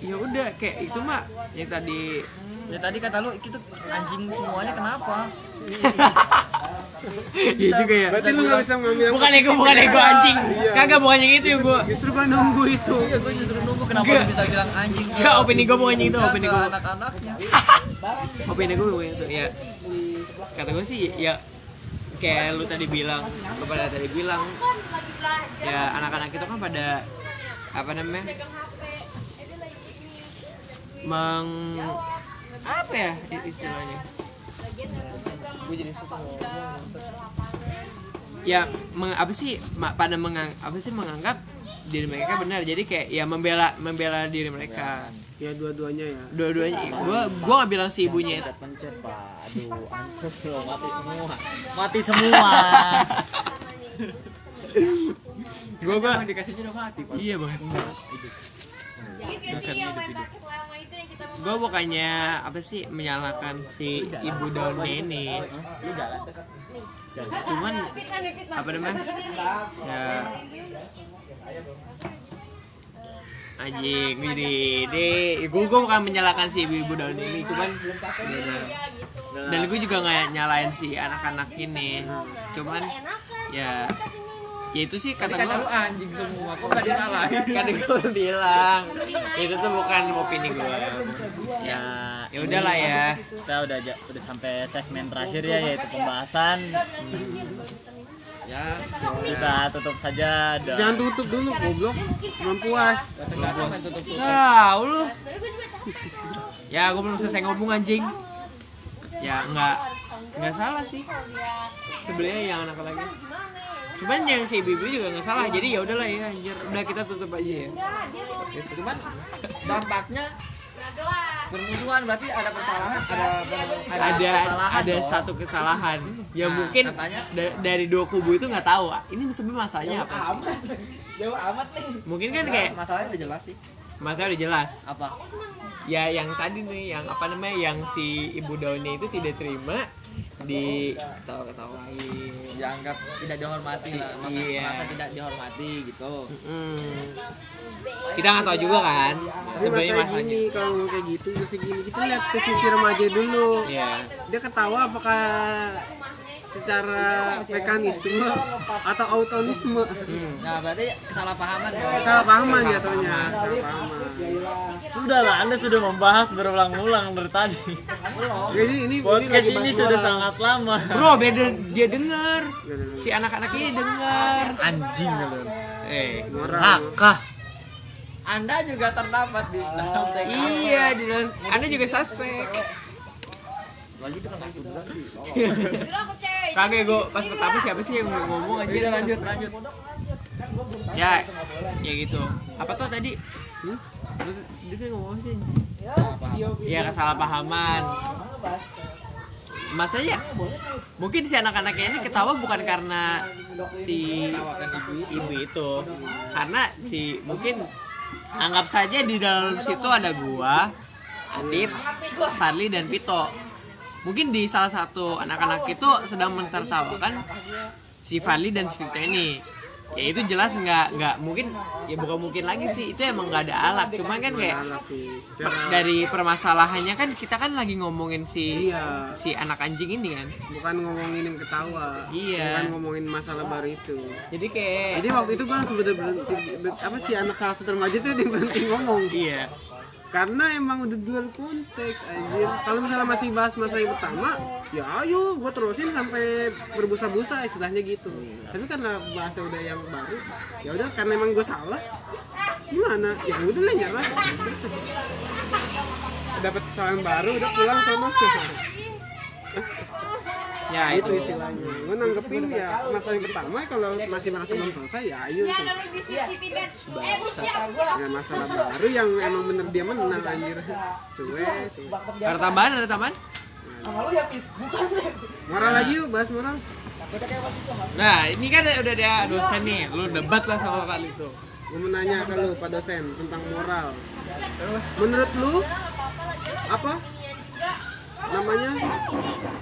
Ya udah kayak itu mah yang tadi ya tadi kata lu itu anjing semuanya kenapa Iya juga ya. berarti lu nggak bisa ngambil Bukan ego, bukan ego anjing. Kagak bukan yang itu yang gua. justru gua nunggu itu iya gue justru nunggu kenapa lu bisa bilang anjing Enggak, opini gua bukan yang itu, opini gua. anak-anaknya Opini gue bukan itu ya. Kata gue sih ya kayak lu tadi bilang, lu pada tadi bilang ya anak-anak itu kan pada apa namanya meng apa ya istilahnya? Gue jadi suka ya meng, apa sih ma- pada mengang, apa sih menganggap diri mereka benar. Jadi kayak ya membela membela diri mereka. Ya dua-duanya ya. Dua-duanya gue gue nggak bilang si ibunya. Itu pencet pak aduh ancur loh mati semua. Mati semua. Gue gue dikasih udah mati Pak. iya bang Jadi yang main raket lama itu yang kita gue bukannya apa sih menyalahkan si ibu daun ini cuman apa namanya? Ya. Anjing jadi deh gue gue bukan menyalahkan si ibu ibu daun ini cuman dan gue juga nggak nyalain si anak-anak ini. Cuman ya ya itu sih kata gue anjing semua kok gak disalahin? Kan gue bilang itu tuh bukan opini gue ya ya udahlah ya. Kita udah ja- udah sampai segmen terakhir ya yaitu pembahasan. Ya kita tutup saja dan jangan tutup dulu goblok. Belum puas. Tahu lu. Ya gue belum selesai ngomong anjing. Ya nggak nggak salah sih. Sebenarnya yang anak lagi cuman yang si ibu juga nggak salah jadi ya udahlah ya anjir. Udah kita tutup aja ya. Cuman dampaknya bermusuhan berarti ada kesalahan ada ada kesalahan ada satu kesalahan. Ya Nah, mungkin katanya- da- dari dua kubu itu nggak tahu ah, ini sebenarnya masalahnya apa sih? jauh amat nih. Mungkin kan Nah, kayak masalahnya udah jelas sih. Masalah udah jelas. Apa? Ya yang tadi nih yang apa namanya yang si ibu daunnya itu tidak terima di ketawa ketawain dianggap tidak dihormati lah Iya. merasa tidak dihormati gitu Hmm. kita nggak tahu juga kan tapi sebenarnya masalah gini kalau ngomong kayak gitu mesti gini kita lihat ke sisi remaja dulu Iya. dia ketawa apakah secara mekanisme atau autonisme Hmm. nah berarti kesalahpahaman salah pahaman jatuhnya salah pahaman sudahlah anda sudah membahas berulang-ulang dari tadi. Jadi ini podcast ini bahas sudah sangat lama. Bro beda dia denger. Si anak-anak ini denger. Anjing lu eh hakah. Anda juga terdapat di dalam TKP iya di dalam- anda juga suspek lagi kan kagak gue pas pertama siapa sih yang ngomong aja? Udah lanjut. Lanjut. Ya ya gitu. Apa tuh tadi? Hmm? dia kan ngomong sih? Ya kesalahpahaman. Masanya mungkin si anak-anaknya ini ketawa bukan karena si ibu itu. Karena si mungkin anggap saja di dalam situ ada gua Adip, Farli dan Pito mungkin di salah satu anak-anak itu sedang mentertawakan si Farli dan Vito ini. Ya itu jelas nggak nggak mungkin ya bukan mungkin lagi sih. Itu emang nggak ada alat. Cuman kan kayak dari permasalahannya kan kita kan lagi ngomongin si Iya. si anak anjing ini kan. Bukan ngomongin yang ketawa. Iya. bukan ngomongin masalah baru itu. Jadi kayak jadi waktu itu gue langsung bener berhenti ber- apa sih anak salah satu remaja tuh dia berhenti ngomong. Iya karena emang udah dual konteks anjir. Kalau misalnya masih bahas masalah yang pertama ya ayo gue terusin sampai berbusa-busa istilahnya gitu. Tapi karena bahasa udah yang baru ya udah karena emang gue salah gimana? Ya udah lah nyerah. Dapat kesalahan baru udah pulang sama ya itu istilahnya. Gue nanggepin ya masalah yang pertama kalau masih merasa belum selesai ya ayo Ya selesai. Eh, ya masalah baru yang emang bener dia menang anjir. Cuek cuek. ada tambahan ada tambahan? Sama lu ya pis, bukan. Moral lagi yuk bahas moral. Nah, ini kan udah ada dosen nih, lu debat lah sama kali itu. gue mau nanya ke lu pak dosen tentang moral. Menurut lu apa namanya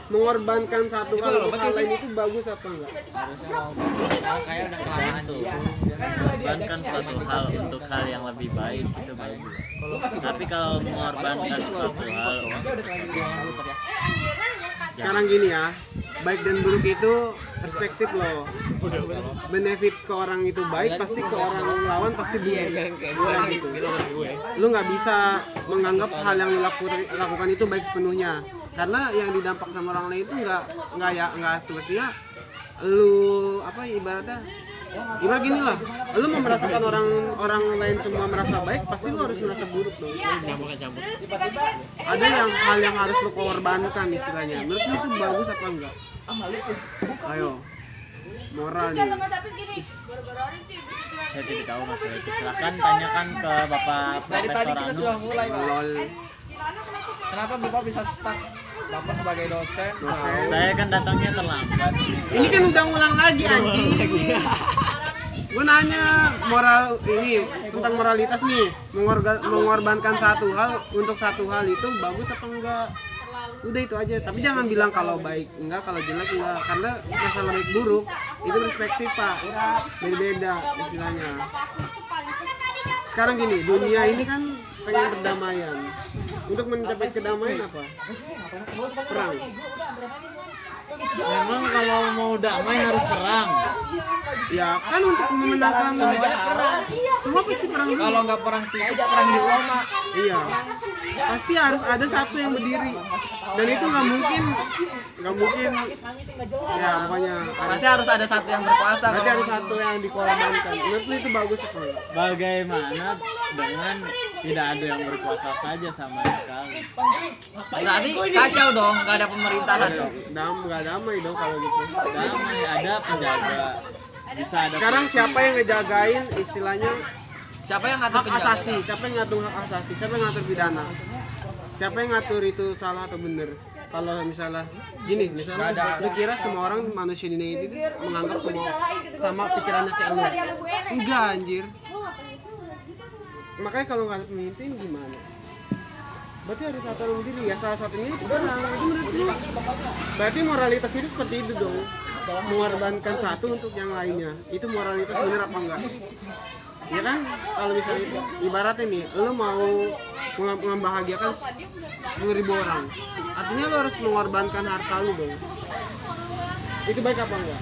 mengorbankan satu hal untuk hal lain itu bagus apa enggak? Harusnya mau nah, kayak udah kelamaan tuh. Mengorbankan suatu hal untuk hal yang lebih baik itu bagus. Tapi kalau mengorbankan suatu hal sekarang gini ya baik dan buruk itu perspektif loh. Benefit ke orang itu baik pasti ke orang lawan pasti buruk. Kayak gue gitu, gitu lu nggak bisa menganggap hal yang laku- lakukan itu baik sepenuhnya karena yang didampak sama orang lain itu nggak nggak ya nggak semestinya lu apa ibaratnya ibarat gini lah. Lu mau merasakan orang orang lain semua merasa baik pasti lu harus merasa buruk dong. Ada yang hal yang harus lu korbankan istilahnya. Menurut lu itu bagus apa enggak? Ayo. Moral nih. Tapi gini baru-baru hari sih saya tidak tahu masalah itu silahkan tanyakan ke bapak dari tadi Profesor kita Anu sudah mulai pak. Kenapa bapak bisa stuck bapak sebagai dosen dosen. saya kan datangnya terlambat. Ini kan udah ngulang lagi anjing. gue nanya moral ini tentang moralitas nih. Mengorga- mengorbankan satu hal untuk satu hal itu bagus apa enggak? Udah itu aja. Tapi jangan bilang kalau baik enggak kalau jelek enggak. Karena masalah baik buruk itu perspektif pak. Beda beda istilahnya. Sekarang gini dunia ini kan pengen perdamaian untuk mencapai kedamaian apa? Perang memang kalau mau damai harus perang. Ya kan untuk memenangkan semuanya perang. semua pasti perang dulu. Kalau nggak perang fisik perang diploma Iya. Pasti harus ada satu yang berdiri. Dan itu nggak mungkin. Nggak mungkin. Ya pokoknya pasti harus ada satu yang berkuasa kalau harus satu yang dikorbankan. Menurut lu itu bagus enggak? bagaimana dengan tidak ada yang berkuasa saja sama sekali? Berarti kacau dong nggak ada pemerintahan. Dong Dam nggak damai dong kalau gitu. damai ada penjaga bisa ada Sekarang siapa yang ngejagain istilahnya siapa yang ngatur hak penjaga? asasi? Siapa yang ngatur hak asasi? Siapa yang ngatur pidana? Siapa yang ngatur itu salah atau benar? Kalau misalnya gini, misalnya lu kira semua orang manusia di dunia ini menganggap semua sama pikirannya kayak lu. Enggak anjir. Makanya kalau nggak pemimpin gimana? Berarti ada satu orang berdiri ya salah satunya itu. Itu menurut lu. Berarti moralitas itu seperti itu dong. Mengorbankan satu untuk yang lainnya. Itu moralitas bener apa enggak? Ya kan kalau misalnya itu ibaratnya nih, lu mau mem- membahagiakan 10.000 orang. Artinya lu harus mengorbankan harta lu dong. Itu baik apa enggak?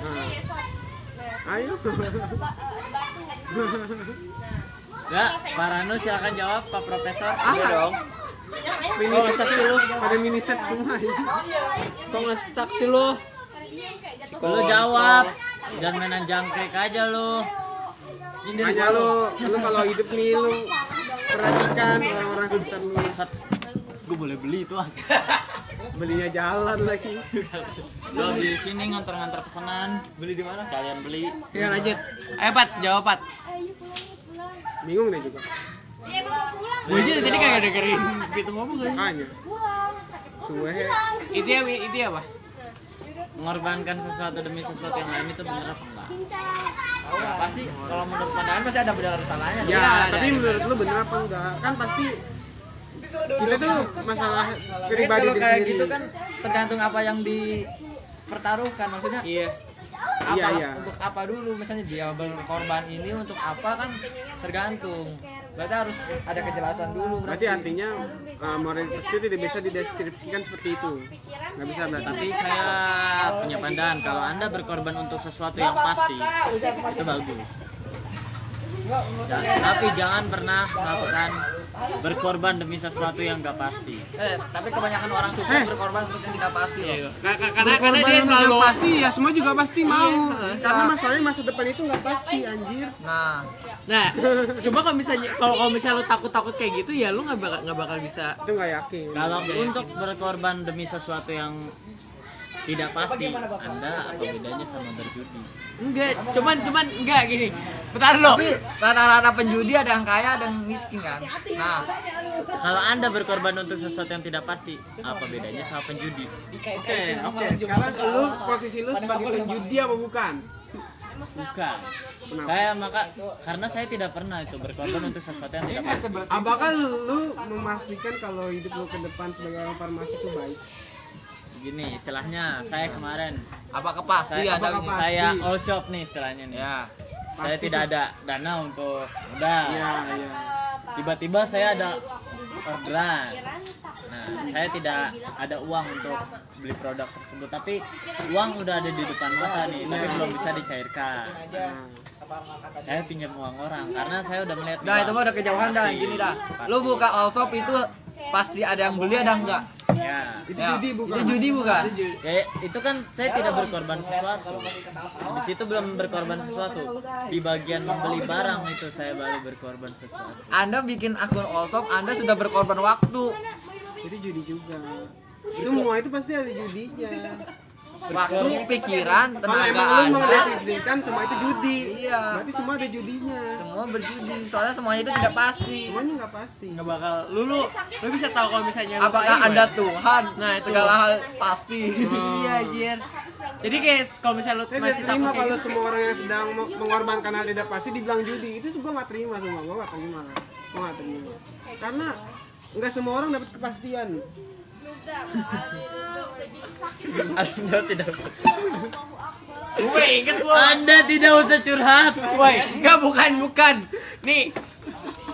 Nah. Ayo. ya Pak Ranu silakan jawab Pak Profesor Apa dong? Mini Oh, sih lu. Pada mini set semua ya. Kok nggak stuck sih lu? lu jawab jangan mainan jangkrik aja lu Hanya lu, lu kalau hidup nih lu perhatikan orang-orang sekitar lu. set gue boleh beli itu ah Belinya jalan lagi. lu di sini nganter-nganter pesanan beli di mana sekalian beli Ya lanjut. Ayo Pat, jawab Pat. Bingung deh juga. ya mau pulang Gue aja dari tadi kagak dengerin itu ngomong kan. Makanya. Suwe. Itu ya itu ya apa? mengorbankan sesuatu demi sesuatu yang lain itu bener apa enggak Ya, pasti kalau menurut pandangan pasti ada benar salahnya. Ya, ada, tapi ada. menurut lu bener apa enggak? Kan pasti kita tuh masalah Tapi pribadi kalau kayak sendiri. gitu kan tergantung apa yang dipertaruhkan maksudnya Iya. apa Iya, iya. untuk apa dulu misalnya dia berkorban ini untuk apa kan tergantung berarti harus ada kejelasan dulu Berarti artinya uh, moralitas itu tidak bisa dideskripsikan seperti itu. Nggak bisa berarti. tapi saya punya pandangan kalau anda berkorban untuk sesuatu yang pasti itu bagus Jangan- tapi jangan pernah melakukan berkorban demi sesuatu yang gak pasti eh tapi kebanyakan orang sukses Eh. berkorban untuk yang tidak pasti loh. Iya. Ka- Karena karena Berkorban dia selalu yang pasti ya semua juga pasti mau. Iya. Karena masalahnya masa depan itu nggak pasti anjir. nah Nah, coba kalau misalnya kalau kalau misalnya lu takut-takut kayak gitu ya lu nggak bakal nggak bakal bisa Itu nggak yakin. kalau untuk berkorban demi sesuatu yang tidak pasti. anda apa bedanya sama berjudi? Enggak cuman cuman enggak gini. Bentar lo rata-rata penjudi ada yang kaya ada yang miskin kan? Nah. Kalau anda berkorban untuk sesuatu yang tidak pasti apa bedanya sama penjudi? Oke oke. sekarang lu posisi lu sebagai penjudi apa bukan? Bukan. Saya maka karena saya tidak pernah itu berkorban untuk sesuatu yang tidak pasti. apakah lu memastikan kalau hidup lu ke depan sebagai orang farmasi itu baik gini istilahnya saya kemarin. Apakah pasti saya, ada apakah saya pasti? all shop nih istilahnya nih. Ya saya Pasti tidak sih. ada dana untuk udah iya iya. Tiba-tiba saya ada orderan. Nah saya tidak ada uang untuk beli produk tersebut. Tapi uang udah ada di depan mata nih tapi belum bisa dicairkan. Saya pinjam uang orang karena saya udah melihat Nah itu mah udah kejauhan dah gini dah. Lu buka all shop itu pasti ada yang beli ada enggak? ya itu Ya, judi bukan Itu judi bukan? Ya, itu kan saya tidak berkorban sesuatu. Di situ belum berkorban sesuatu. Di bagian membeli barang itu saya baru berkorban sesuatu. Anda bikin akun all shop, Anda sudah berkorban waktu, itu judi juga semua itu pasti ada judinya waktu, pikiran, kalau tenaga emang lu Anda. mendefinisikan semua itu judi Iya. berarti semua ada judinya Semua berjudi, soalnya semuanya itu tidak pasti. semuanya nggak pasti nggak bakal lu lu lu bisa tahu kalau misalnya lu Apakah Boy. Tuhan? Nah, itu. segala hal pasti. iya anjir jadi kayak kalau misalnya lu saya tidak masih terima kalau gitu, semua orang yang sedang me- mengorbankan hal tidak pasti dibilang judi itu gue nggak terima semua gue nggak terima gue nggak terima karena nggak semua orang dapat kepastian Anda tidak gue inget gua Anda tidak usah curhat. Woi, enggak bukan bukan. Nih.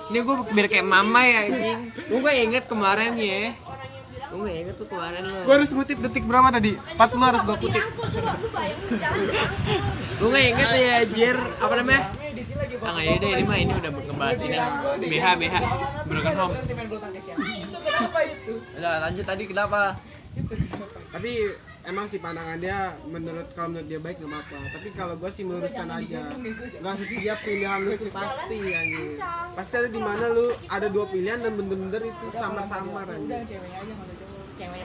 Ini gue biar kayak mama ya anjing. Gue gak inget kemarin ya. Gue gak inget tuh kemarin lo. gue harus kutip detik berapa tadi 40 harus gue kutip Gue gak inget ya anjir. Apa namanya? Ah nggak ya deh ini mah ini udah ngebahas ini. BH BH Broken Home. Udah lanjut tadi kenapa? Tapi emang sih pandangan dia menurut kalau menurut dia baik nggak apa-apa. Tapi kalau gue sih meluruskan aja. nggak setiap pilihan lu itu pasti anjing. pasti ada di mana lu ada dua pilihan dan bener-bener itu samar-samar anjing.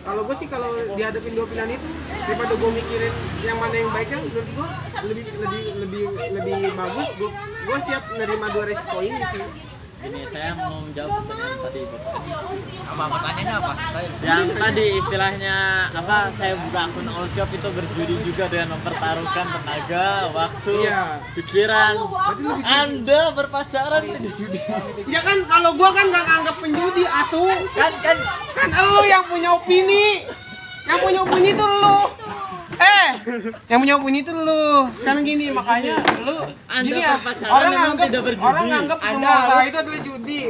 Kalau gue sih kalau dihadapin dua pilihan itu daripada gue mikirin yang mana yang baiknya menurut gue lebih lebih lebih lebih bagus gue gue siap nerima dua resiko ini sih Ini saya mau menjawab pertanyaan tadi itu. Apa pertanyaannya apa? Yang tadi istilahnya apa? Saya buka akun all shop itu berjudi juga dengan mempertaruhkan tenaga, waktu, Iya. pikiran. Anda berpacaran tidak judi. ya kan kalau gue kan nggak nganggap penjudi asu kan kan kan lu yang punya opini yang punya opini tuh lu eh yang punya opini tuh lu sekarang gini makanya lu Anda gini ya orang berjudi. orang nganggap Anda semua usaha itu adalah judi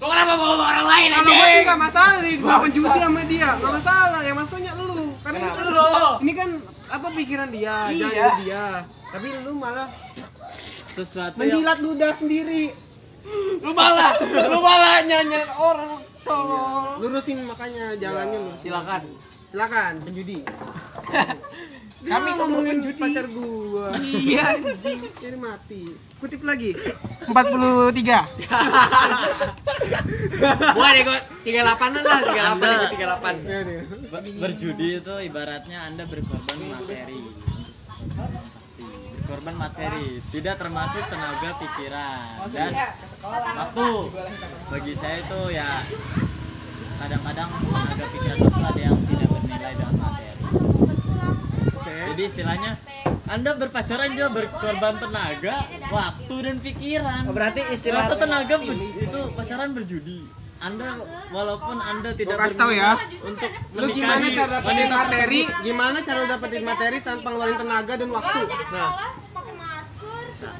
Lu kenapa bawa orang lain kalau gue sih nggak masalah nih gue penjudi sama dia nggak masalah yang masalahnya lu karena ini kan Lu. ini kan apa pikiran dia Iya. jangan dia tapi lu malah Sesuatu yang menjilat ludah sendiri Lu malah lu malah nyanyiin orang. Tolong. lurusin makanya jalannya lurusin Silakan. Silakan. Penjudi. Kami ngomongin pacar gua. Iya anjing. jadi mati. Kutip lagi. 43 Bukan ya gue 38 lah, 38 ya Anda- gue 38. Ber- berjudi itu ibaratnya anda berkorban materi. Pasti berkorban materi. Tidak termasuk tenaga pikiran. Dan waktu bagi saya itu ya kadang-kadang tenaga pikiran itu ada yang bernilai dengan materi jadi istilahnya anda berpacaran juga berkorban tenaga waktu dan pikiran. Oh, berarti istilah Rasa tenaga ber- itu pacaran berjudi. Anda walaupun anda tidak kasih tahu ya. untuk lu gimana cara dapetin materi? Gimana cara dapetin materi tanpa ngeluarin tenaga dan waktu? Nah, pakai masker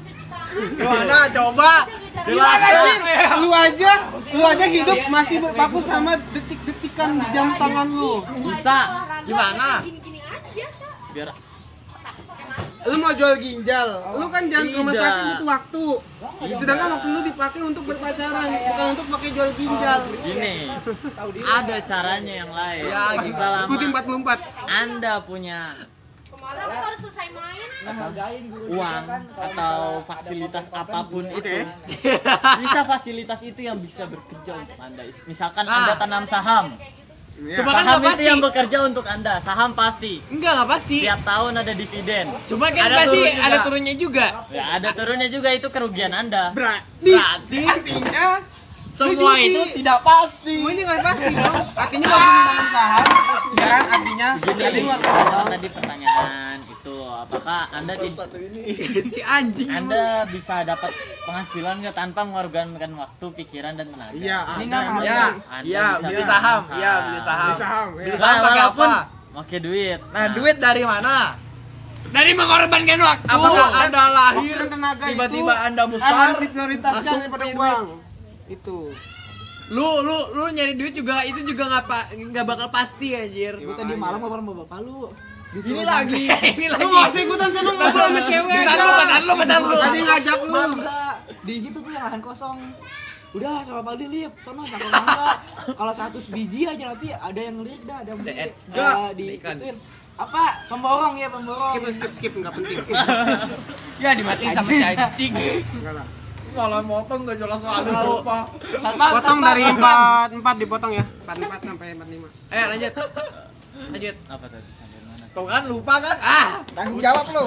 Gimana coba? Sih? Lu aja, lu aja hidup masih berpaku sama detik-detikan jam tangan lu. bisa Gimana? biar Lu mau jual ginjal, lu kan jangan ke rumah sakit butuh waktu. Sedangkan waktu lu dipakai untuk berpacaran, bukan untuk pakai jual ginjal. gini ada caranya yang lain Ya, gitu. selama Ikutin 44. anda punya aku harus selesai main uang atau fasilitas apa pun itu bisa fasilitas itu yang bisa bekerja untuk anda misalkan anda tanam saham Ya. Cuma kan Saham itu pasti. yang bekerja untuk anda. Saham pasti. Enggak, nggak pasti. Tiap tahun ada dividen. Cuma kan Ada pasti turun ada turunnya juga. Ya ada turunnya juga itu kerugian anda. Berarti artinya semua itu tidak pasti semuanya nggak pasti dong. Artinya nggak boleh nanam saham, ya kan? Artinya jadi tadi pertanyaan itu apakah anda ini si anjing. anda bisa dapat penghasilan nggak tanpa mengorbankan waktu, pikiran dan tenaga? Iya, Ini nggak ya Anda iya beli saham iya beli saham Beli saham, ya. beli saham pakai walaupun apa pakai duit. nah duit dari mana Dari mengorbankan waktu. apakah anda lahir tenaga tiba-tiba anda harus besar diprioritaskan langsung daripada uang. Itu. Lu lu lu nyari duit juga itu juga nggak pa, nggak bakal pasti anjir. Gue tadi malam ngobrol sama bapak lu. ini lagi Ini lagi. Lu usah ikutan sana ngobrol sama cewek. Bentar lu, bentar lu, bentar lu. Tadi ngajak lu. Di situ tuh yang lahan kosong. Udah sama Pak Lilip, sono tangkap mangga. Kalau 100 biji aja nanti ada yang ngeliat dah, ada yang. Eh, Enggak, di ituin. Apa? Pemborong ya, pemborong. Skip skip skip nggak penting. Ya dimatiin sama si anjing. Malah motong gak jelas lagi sumpah Potong dari empat empat dipotong ya. Empat empat sampai empat lima. Ayo lanjut. Lanjut. Apa tadi sampai mana? tuh kan lupa kan Ah, tanggung jawab lu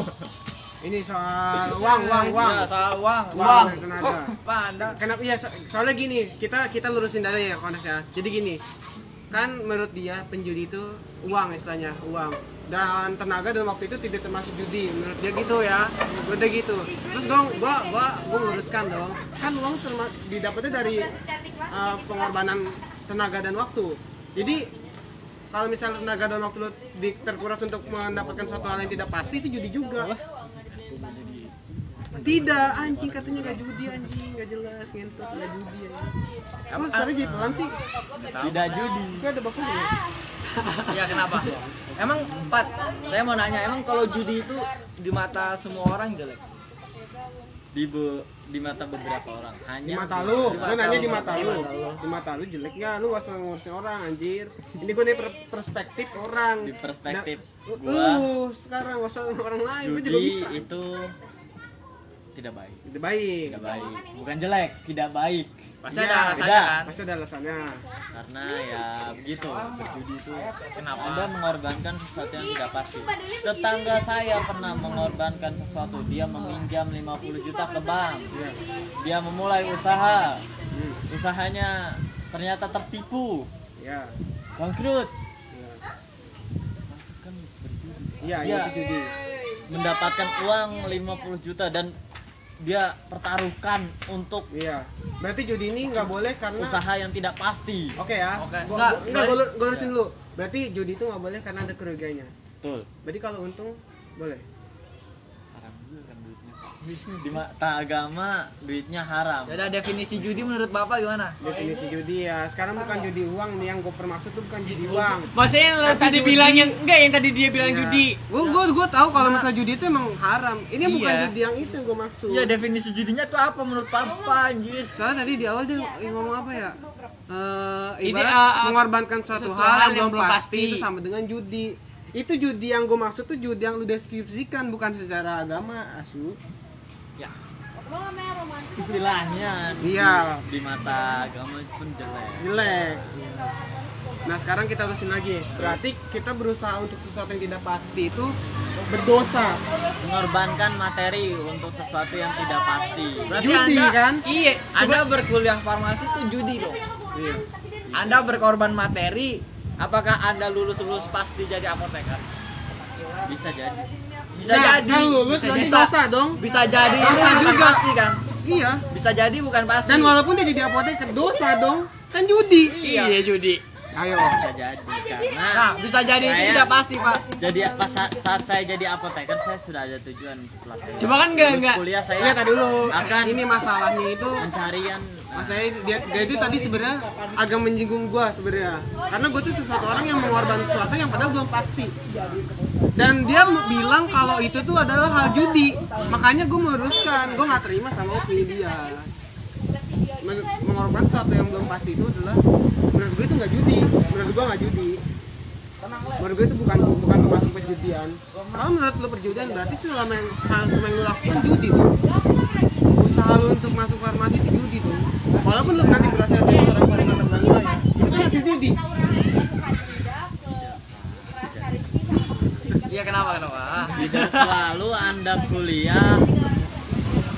Ini soal uang uang uang. ya soal uang Uang tenaga. anda Kenapa? Iya, so- soalnya gini, kita kita lurusin dulu ya konteksnya. Jadi gini, kan menurut dia penjudi itu uang istilahnya, uang. Dan tenaga dalam waktu itu tidak termasuk judi. Menurut dia gitu ya. Menurut dia gitu. Terus dong, gua gua gua meluruskan dong. Kan uang didapatnya dari uh, pengorbanan tenaga dan waktu. Jadi kalau misalnya tenaga dan waktu lu di- terkuras untuk mendapatkan suatu hal yang tidak pasti itu judi juga. Tidak, anjing katanya gak judi anjing, gak jelas ngentot, gak judi anjing. Emang sekarang jadi pelan sih? Tidak judi. Kayak ada bakunya. Iya kenapa? Emang empat. Saya mau nanya, emang kalau judi itu di mata semua orang jelek? Di be- di mata beberapa orang Di hanya mata lu, Di lu mata nanya lu. di mata Di lu. mata lu. Di mata lu jelek gak? Lu gak usah ngurusin orang anjir. Ini gue nih per- perspektif orang. Di perspektif Nah, gua. lu sekarang gak usah orang lain, gue juga bisa. itu tidak baik. Itu baik. Tidak baik. Bukan jelek, tidak baik. Pasti Iya, ada alasannya tidak. kan? Pasti ada alasannya. Karena ya begitu, berjudi itu Kenapa? Anda mengorbankan sesuatu yang tidak pasti. Tetangga saya pernah mengorbankan sesuatu. Dia meminjam 50 juta ke bank. Dia memulai usaha. Usahanya ternyata tertipu, Ya. bangkrut. ya. Kan. Iya, iya Iya. itu judi. Mendapatkan uang 50 juta dan dia pertaruhkan untuk Iya. Berarti judi ini nggak boleh karena usaha yang tidak pasti. Oke ya. Oke. Gua, Nggak, berarti- gua lurusin dulu. Berarti judi itu nggak boleh karena ada kerugiannya. Betul. Berarti kalau untung boleh. Haram juga kan duitnya. Di mata agama duitnya haram. Jadi definisi judi menurut bapak gimana? Definisi judi ya. Sekarang bukan judi uang nih yang gue permaksud tuh bukan judi uang. maksudnya yang tadi bilang yang enggak yang tadi dia bilang judi. Gue gue gue tahu kalau masalah judi itu emang haram. Ini bukan Iya. judi yang itu yang gue maksud. Iya definisi judinya tuh apa menurut papa anjir? Soalnya tadi di awal dia ngomong apa ya? Eh, Ini, ibarat uh, uh, mengorbankan suatu sesuatu hal hal yang belum pasti pasti. itu sama dengan judi. Itu judi yang gue maksud tuh judi yang lu deskripsikan bukan secara agama asu. Ya, istilahnya Iya. di, mata agama pun jelek. jelek. Nah sekarang kita terusin lagi. Berarti kita berusaha untuk sesuatu yang tidak pasti itu berdosa. Mengorbankan materi untuk sesuatu yang tidak pasti. Berarti Judi anda, kan? Iya. anda berkuliah farmasi itu judi dong. Iya. Anda berkorban materi, apakah anda lulus lulus pasti jadi apoteker? Bisa jadi. Bisa Nah, jadi. kalau lulus bisa, bisa, dosa dong. bisa jadi Dosa bukan juga. pasti kan? Iya. Bisa jadi bukan pasti. Dan walaupun dia jadi apoteker dosa dong. Kan judi. Iya judi. Ayo. Bisa jadi karena Nah, bisa jadi itu tidak pasti pak. jadi pas saat, saat saya jadi apoteker saya sudah ada tujuan setelah saya Coba kan nggak lulus nggak. kuliah saya Lihat tadi dulu. akan Ini masalahnya itu pencarian Masalahnya dia, dia itu tadi sebenarnya agak menyinggung gua sebenarnya. Karena gua tuh sesuatu orang yang mengorbankan sesuatu yang padahal belum pasti. Dan dia bilang kalau itu tuh adalah hal judi. Makanya gua meluruskan, gua nggak terima sama opini dia. Men- mengorbankan sesuatu yang belum pasti itu adalah menurut gue itu nggak judi. Menurut gua nggak judi. Menurut gue itu bukan bukan termasuk perjudian. Kalau menurut lu perjudian berarti selama yang hal semua yang lu lakukan judi tuh usaha lu untuk masuk farmasi itu judi tuh walaupun lu nanti berhasil jadi seorang bank raya itu kan hasil judi tidak selalu anda kuliah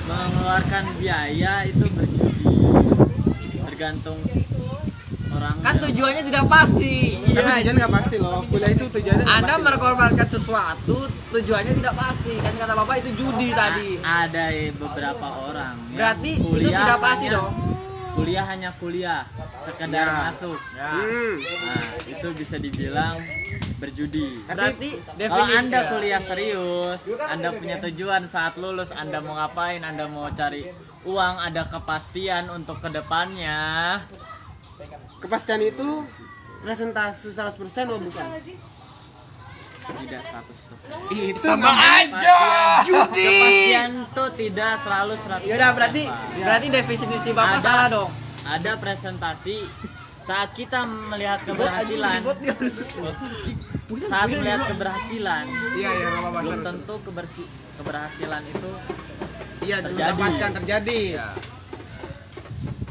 mengeluarkan biaya itu berjudi tergantung orang kan tujuannya tidak pasti Tapi tujuan nggak pasti loh. Kuliah itu tujuannya anda pasti. berkorbankan sesuatu tujuannya tidak pasti kan kata bapak itu judi tadi ada beberapa orang yang Berarti itu tidak pasti hanya- dong. kuliah hanya kuliah sekedar Ya. masuk ya Hmm. nah itu bisa dibilang berjudi berarti Kalau anda kuliah serius, anda punya tujuan saat lulus, anda mau ngapain, anda mau cari uang, ada kepastian untuk ke depannya. Kepastian itu presentasi 100% oh bukan? Tidak 100%. Itu sama aja. Judi. Kepastian itu tidak selalu 100%. Yaudah berarti berarti definisi bapak Ada- salah dong Ada presentasi saat kita melihat keberhasilan, saat melihat keberhasilan, Iya iya belum tentu kebersi- keberhasilan itu. Iya terjadi. terjadi.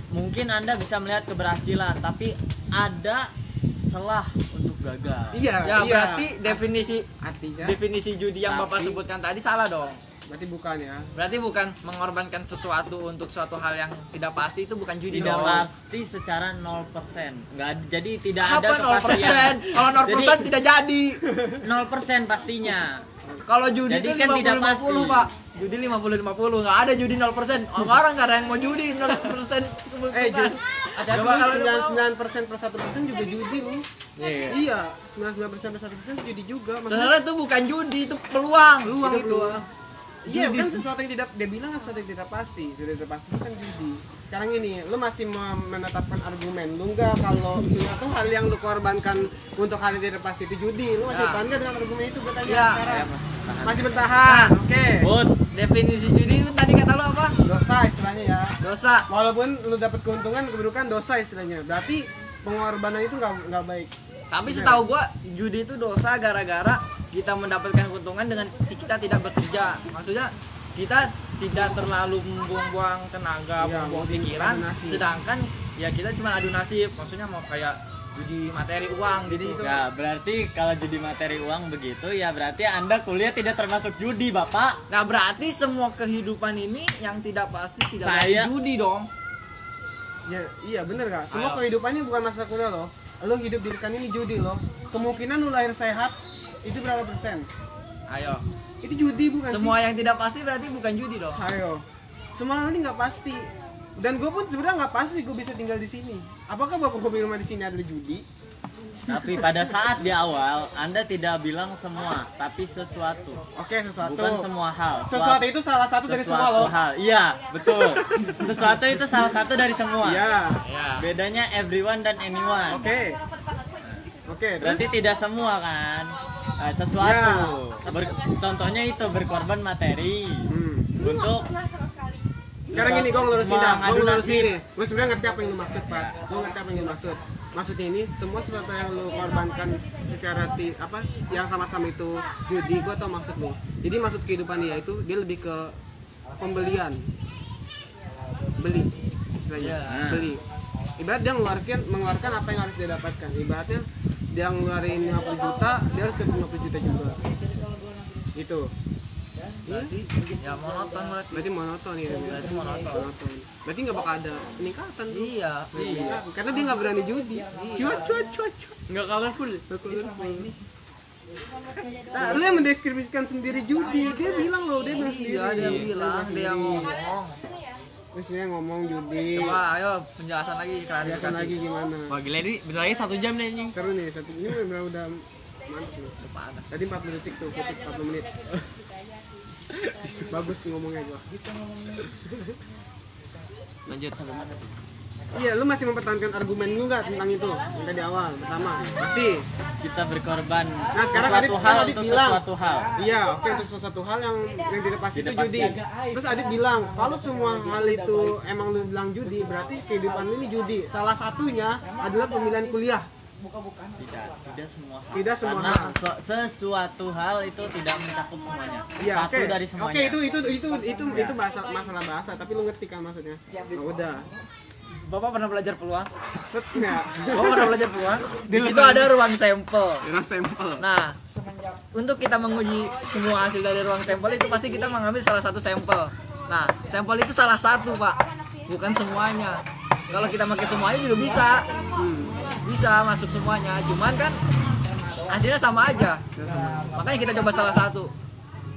mungkin anda bisa melihat keberhasilan tapi ada celah untuk gagal Iya ya iya. berarti definisi artinya definisi judi yang bapak sebutkan tadi salah dong berarti bukan ya. berarti bukan mengorbankan sesuatu untuk suatu hal yang tidak pasti itu bukan judi tidak dong pasti secara 0% nggak ad- jadi tidak ada Apa 0%? kepastian Kalau 0% Jadi- tidak jadi. 0% pastinya Kalau judi Jadi itu kan 50 tidak 50, pasti. Pak. Judi 50 50, enggak ada judi 0%. Orang enggak ada yang mau judi 0%. Eh judi. Ada ada mau. 99% per 1% juga judi lu. Iya. Iya, 99% per 1% judi juga. Sebenarnya itu bukan judi, itu peluang. peluang Itu itu. peluang. Iya, kan sesuatu yang tidak dia bilang kan sesuatu yang tidak pasti. Sudah tidak pasti itu kan judi. Sekarang ini, lu masih menetapkan argumen. Lu enggak kalau suatu hal yang lu korbankan untuk hal yang tidak pasti itu judi. Lu masih Ya. tahan nggak dengan argumen itu bertanya Ya. sekarang? Masih bertahan. Oke. Bud Definisi judi itu tadi kata lu apa? Dosa istilahnya ya. Dosa. Walaupun lu dapat keuntungan, keburukan dosa istilahnya. Berarti pengorbanan itu nggak nggak baik. Tapi setahu gua judi itu dosa gara-gara kita mendapatkan keuntungan dengan kita tidak bekerja. Maksudnya kita tidak terlalu membuang-buang tenaga, Iya, membuang pikiran, sedangkan ya kita cuma adu nasib. Maksudnya mau kayak judi materi uang gitu itu. ya berarti kalau jadi materi uang begitu ya berarti anda kuliah tidak termasuk judi bapak Nah berarti semua kehidupan ini yang tidak pasti tidak Saya- lagi judi dong. Ya, iya bener gak? Semua Ayo. kehidupannya bukan masalah kuliah loh. Lu hidup di rekan ini judi loh. Kemungkinan lu lahir sehat itu berapa persen? Ayo. Itu judi bukan Semua sih? yang tidak pasti berarti bukan judi dong. Ayo. Semua ini nggak pasti. Dan gue pun sebenarnya nggak pasti gue bisa tinggal di sini. Apakah bapak gue rumah di sini adalah judi? tapi pada saat di awal anda tidak bilang semua tapi sesuatu Oke, sesuatu. bukan semua hal Sesuatu itu salah satu dari semua loh. hal iya betul sesuatu itu salah satu dari semua Iya. Ya. bedanya everyone dan anyone Oke. Oke, terus? Berarti tidak semua kan? Nah, sesuatu. Ber- contohnya itu berkorban materi. Hmm. untuk Sekarang gini, gue ngelurusin dah, gue ngelurusin nih. Gue sebenarnya ngerti apa yang lu maksud, Pak. Gue ngerti apa yang lu maksud. Maksudnya ini, semua sesuatu yang lu korbankan secara ti, apa yang sama-sama itu judi, gue tau maksud lu. Jadi maksud kehidupan dia itu, dia lebih ke pembelian. Beli, istilahnya, Iya. beli. Ibarat dia mengeluarkan, mengeluarkan apa yang harus dia dapatkan. Ibaratnya dia ngeluarin 50 juta, dia harus dapat 50 juta juga Itu Berarti ya monoton berarti. Berarti monoton ya Berarti monoton. monoton. Berarti nggak bakal ada peningkatan tuh. Iya. Iya. Karena dia nggak berani judi. Cuat cuat cuat cuat. nggak colorful Nah, lu yang mendeskripsikan sendiri judi. Dia bilang loh, dia bilang sendiri. Iya dia bilang dia ngomong. Terus dia ngomong judi. Coba ayo penjelasan lagi klarifikasi. lagi gimana? wah gila ini bentar lagi satu jam nih anjing Seru nih, satu ini udah udah mantap nih. Tadi 40 detik tuh, putus 40 menit. Bagus ngomongnya gua. lanjut sampai mana Iya, lu masih mempertahankan argumen lu nggak tentang itu? Yang tadi awal, pertama. Masih. kita berkorban Nah, sekarang Adit- hal kan Adit untuk bilang. sesuatu hal Iya, oke untuk sesuatu hal yang yang tidak pasti itu judi. Terus Adit bilang, kalau semua hal itu emang lu bilang judi, berarti kehidupan lu ini judi. Salah satunya adalah pemilihan kuliah. tidak tidak semua hal Tidak semua karena hal. sesu- sesuatu hal itu tidak mencakup semuanya Iya, satu oke. dari semuanya Oke, itu itu itu itu itu bahasa masalah bahasa, tapi lu ngerti kan maksudnya? Oh, udah. Bapak pernah belajar peluang? Set enggak? Bapak pernah belajar peluang? Di situ ada ruang sampel. Era sampel. Nah, untuk kita menguji semua hasil dari ruang sampel itu pasti kita mengambil salah satu sampel nah sampel itu salah satu pak bukan semuanya kalau kita pakai semuanya juga bisa Hmm, bisa masuk semuanya cuman kan hasilnya sama aja makanya kita coba salah satu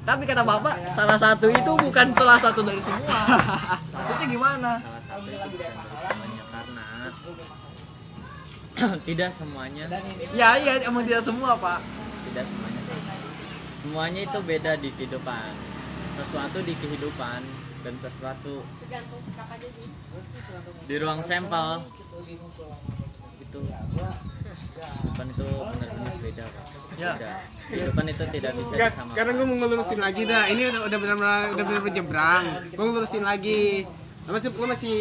tapi kata bapak salah satu itu bukan salah satu dari semua maksudnya gimana salah satu tidak semuanya ya iya emang tidak semua pak tidak semuanya sama. semuanya itu beda di kehidupan sesuatu di kehidupan dan sesuatu di ruang sampel itu kehidupan itu benar-benar beda Pak. Ya. Beda. kehidupan itu tidak bisa Enggak, disamakan sekarang gue mau ngelurusin lagi dah. Ini udah udah benar-benar udah benar-benar nyebrang. Gue ngelurusin lagi. Lo masih lo masih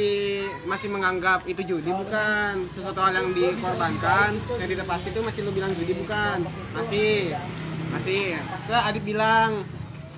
masih menganggap itu judi bukan? Sesuatu hal yang dikorbankan yang tidak pasti itu masih lo bilang judi bukan? Masih masih. Setelah Adit bilang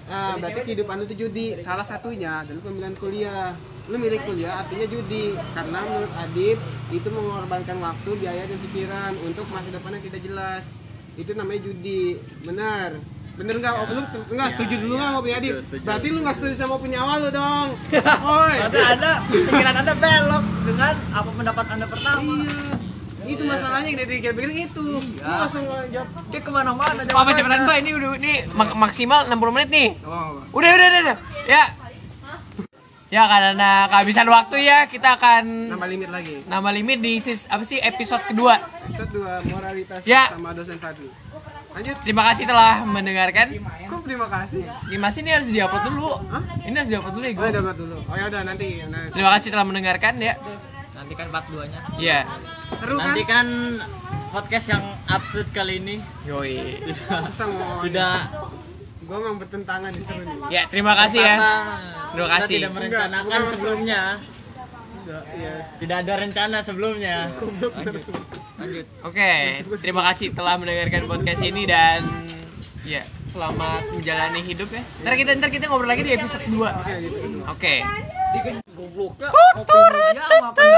"Ah, berarti kehidupan lu itu judi. Salah satunya adalah pemilihan kuliah. Lu milih kuliah artinya judi karena menurut Adit itu mengorbankan waktu biaya dan pikiran untuk masa depan yang tidak jelas. Itu namanya judi. Benar bener nggak oh, lu nggak setuju dulu nggak mau punya setuju. berarti lu nggak setuju sama punya awal lu dong. Oi. Berarti anda pikiran anda belok dengan apa pendapat anda pertama. Iya. Itu masalahnya yang dari pikir itu lu langsung jawab. Dia ke mana-mana Apa cepetan Mbak ini udah ini mak- maksimal 60 menit nih. oh Udah udah udah. udah. Ya. Ya karena kehabisan waktu ya kita akan nambah limit lagi. nambah limit di sis, apa sih episode kedua. episode dua moralitas Ya. sama dosen Fadli lanjut Terima kasih telah mendengarkan. kok terima kasih Dimas ini harus diupload dulu. Ini harus diupload dulu ya gue gue. dapat dulu oh ya udah nanti nah, Terima kasih telah mendengarkan ya. nanti kan part 2 nya Iya. seru kan nantikan podcast yang absurd kali ini Yoi. susah ngomong tidak gue emang bertentangan di seru nih Ya, terima kasih ya. Terima kita kasih. tidak merencanakan Enggak, iya. Tidak ada rencana sebelumnya. Oke, terima kasih telah mendengarkan podcast ini dan ya selamat menjalani hidup ya. Ntar kita ntar kita ngobrol lagi di episode 2 Oke. dia sama pendapat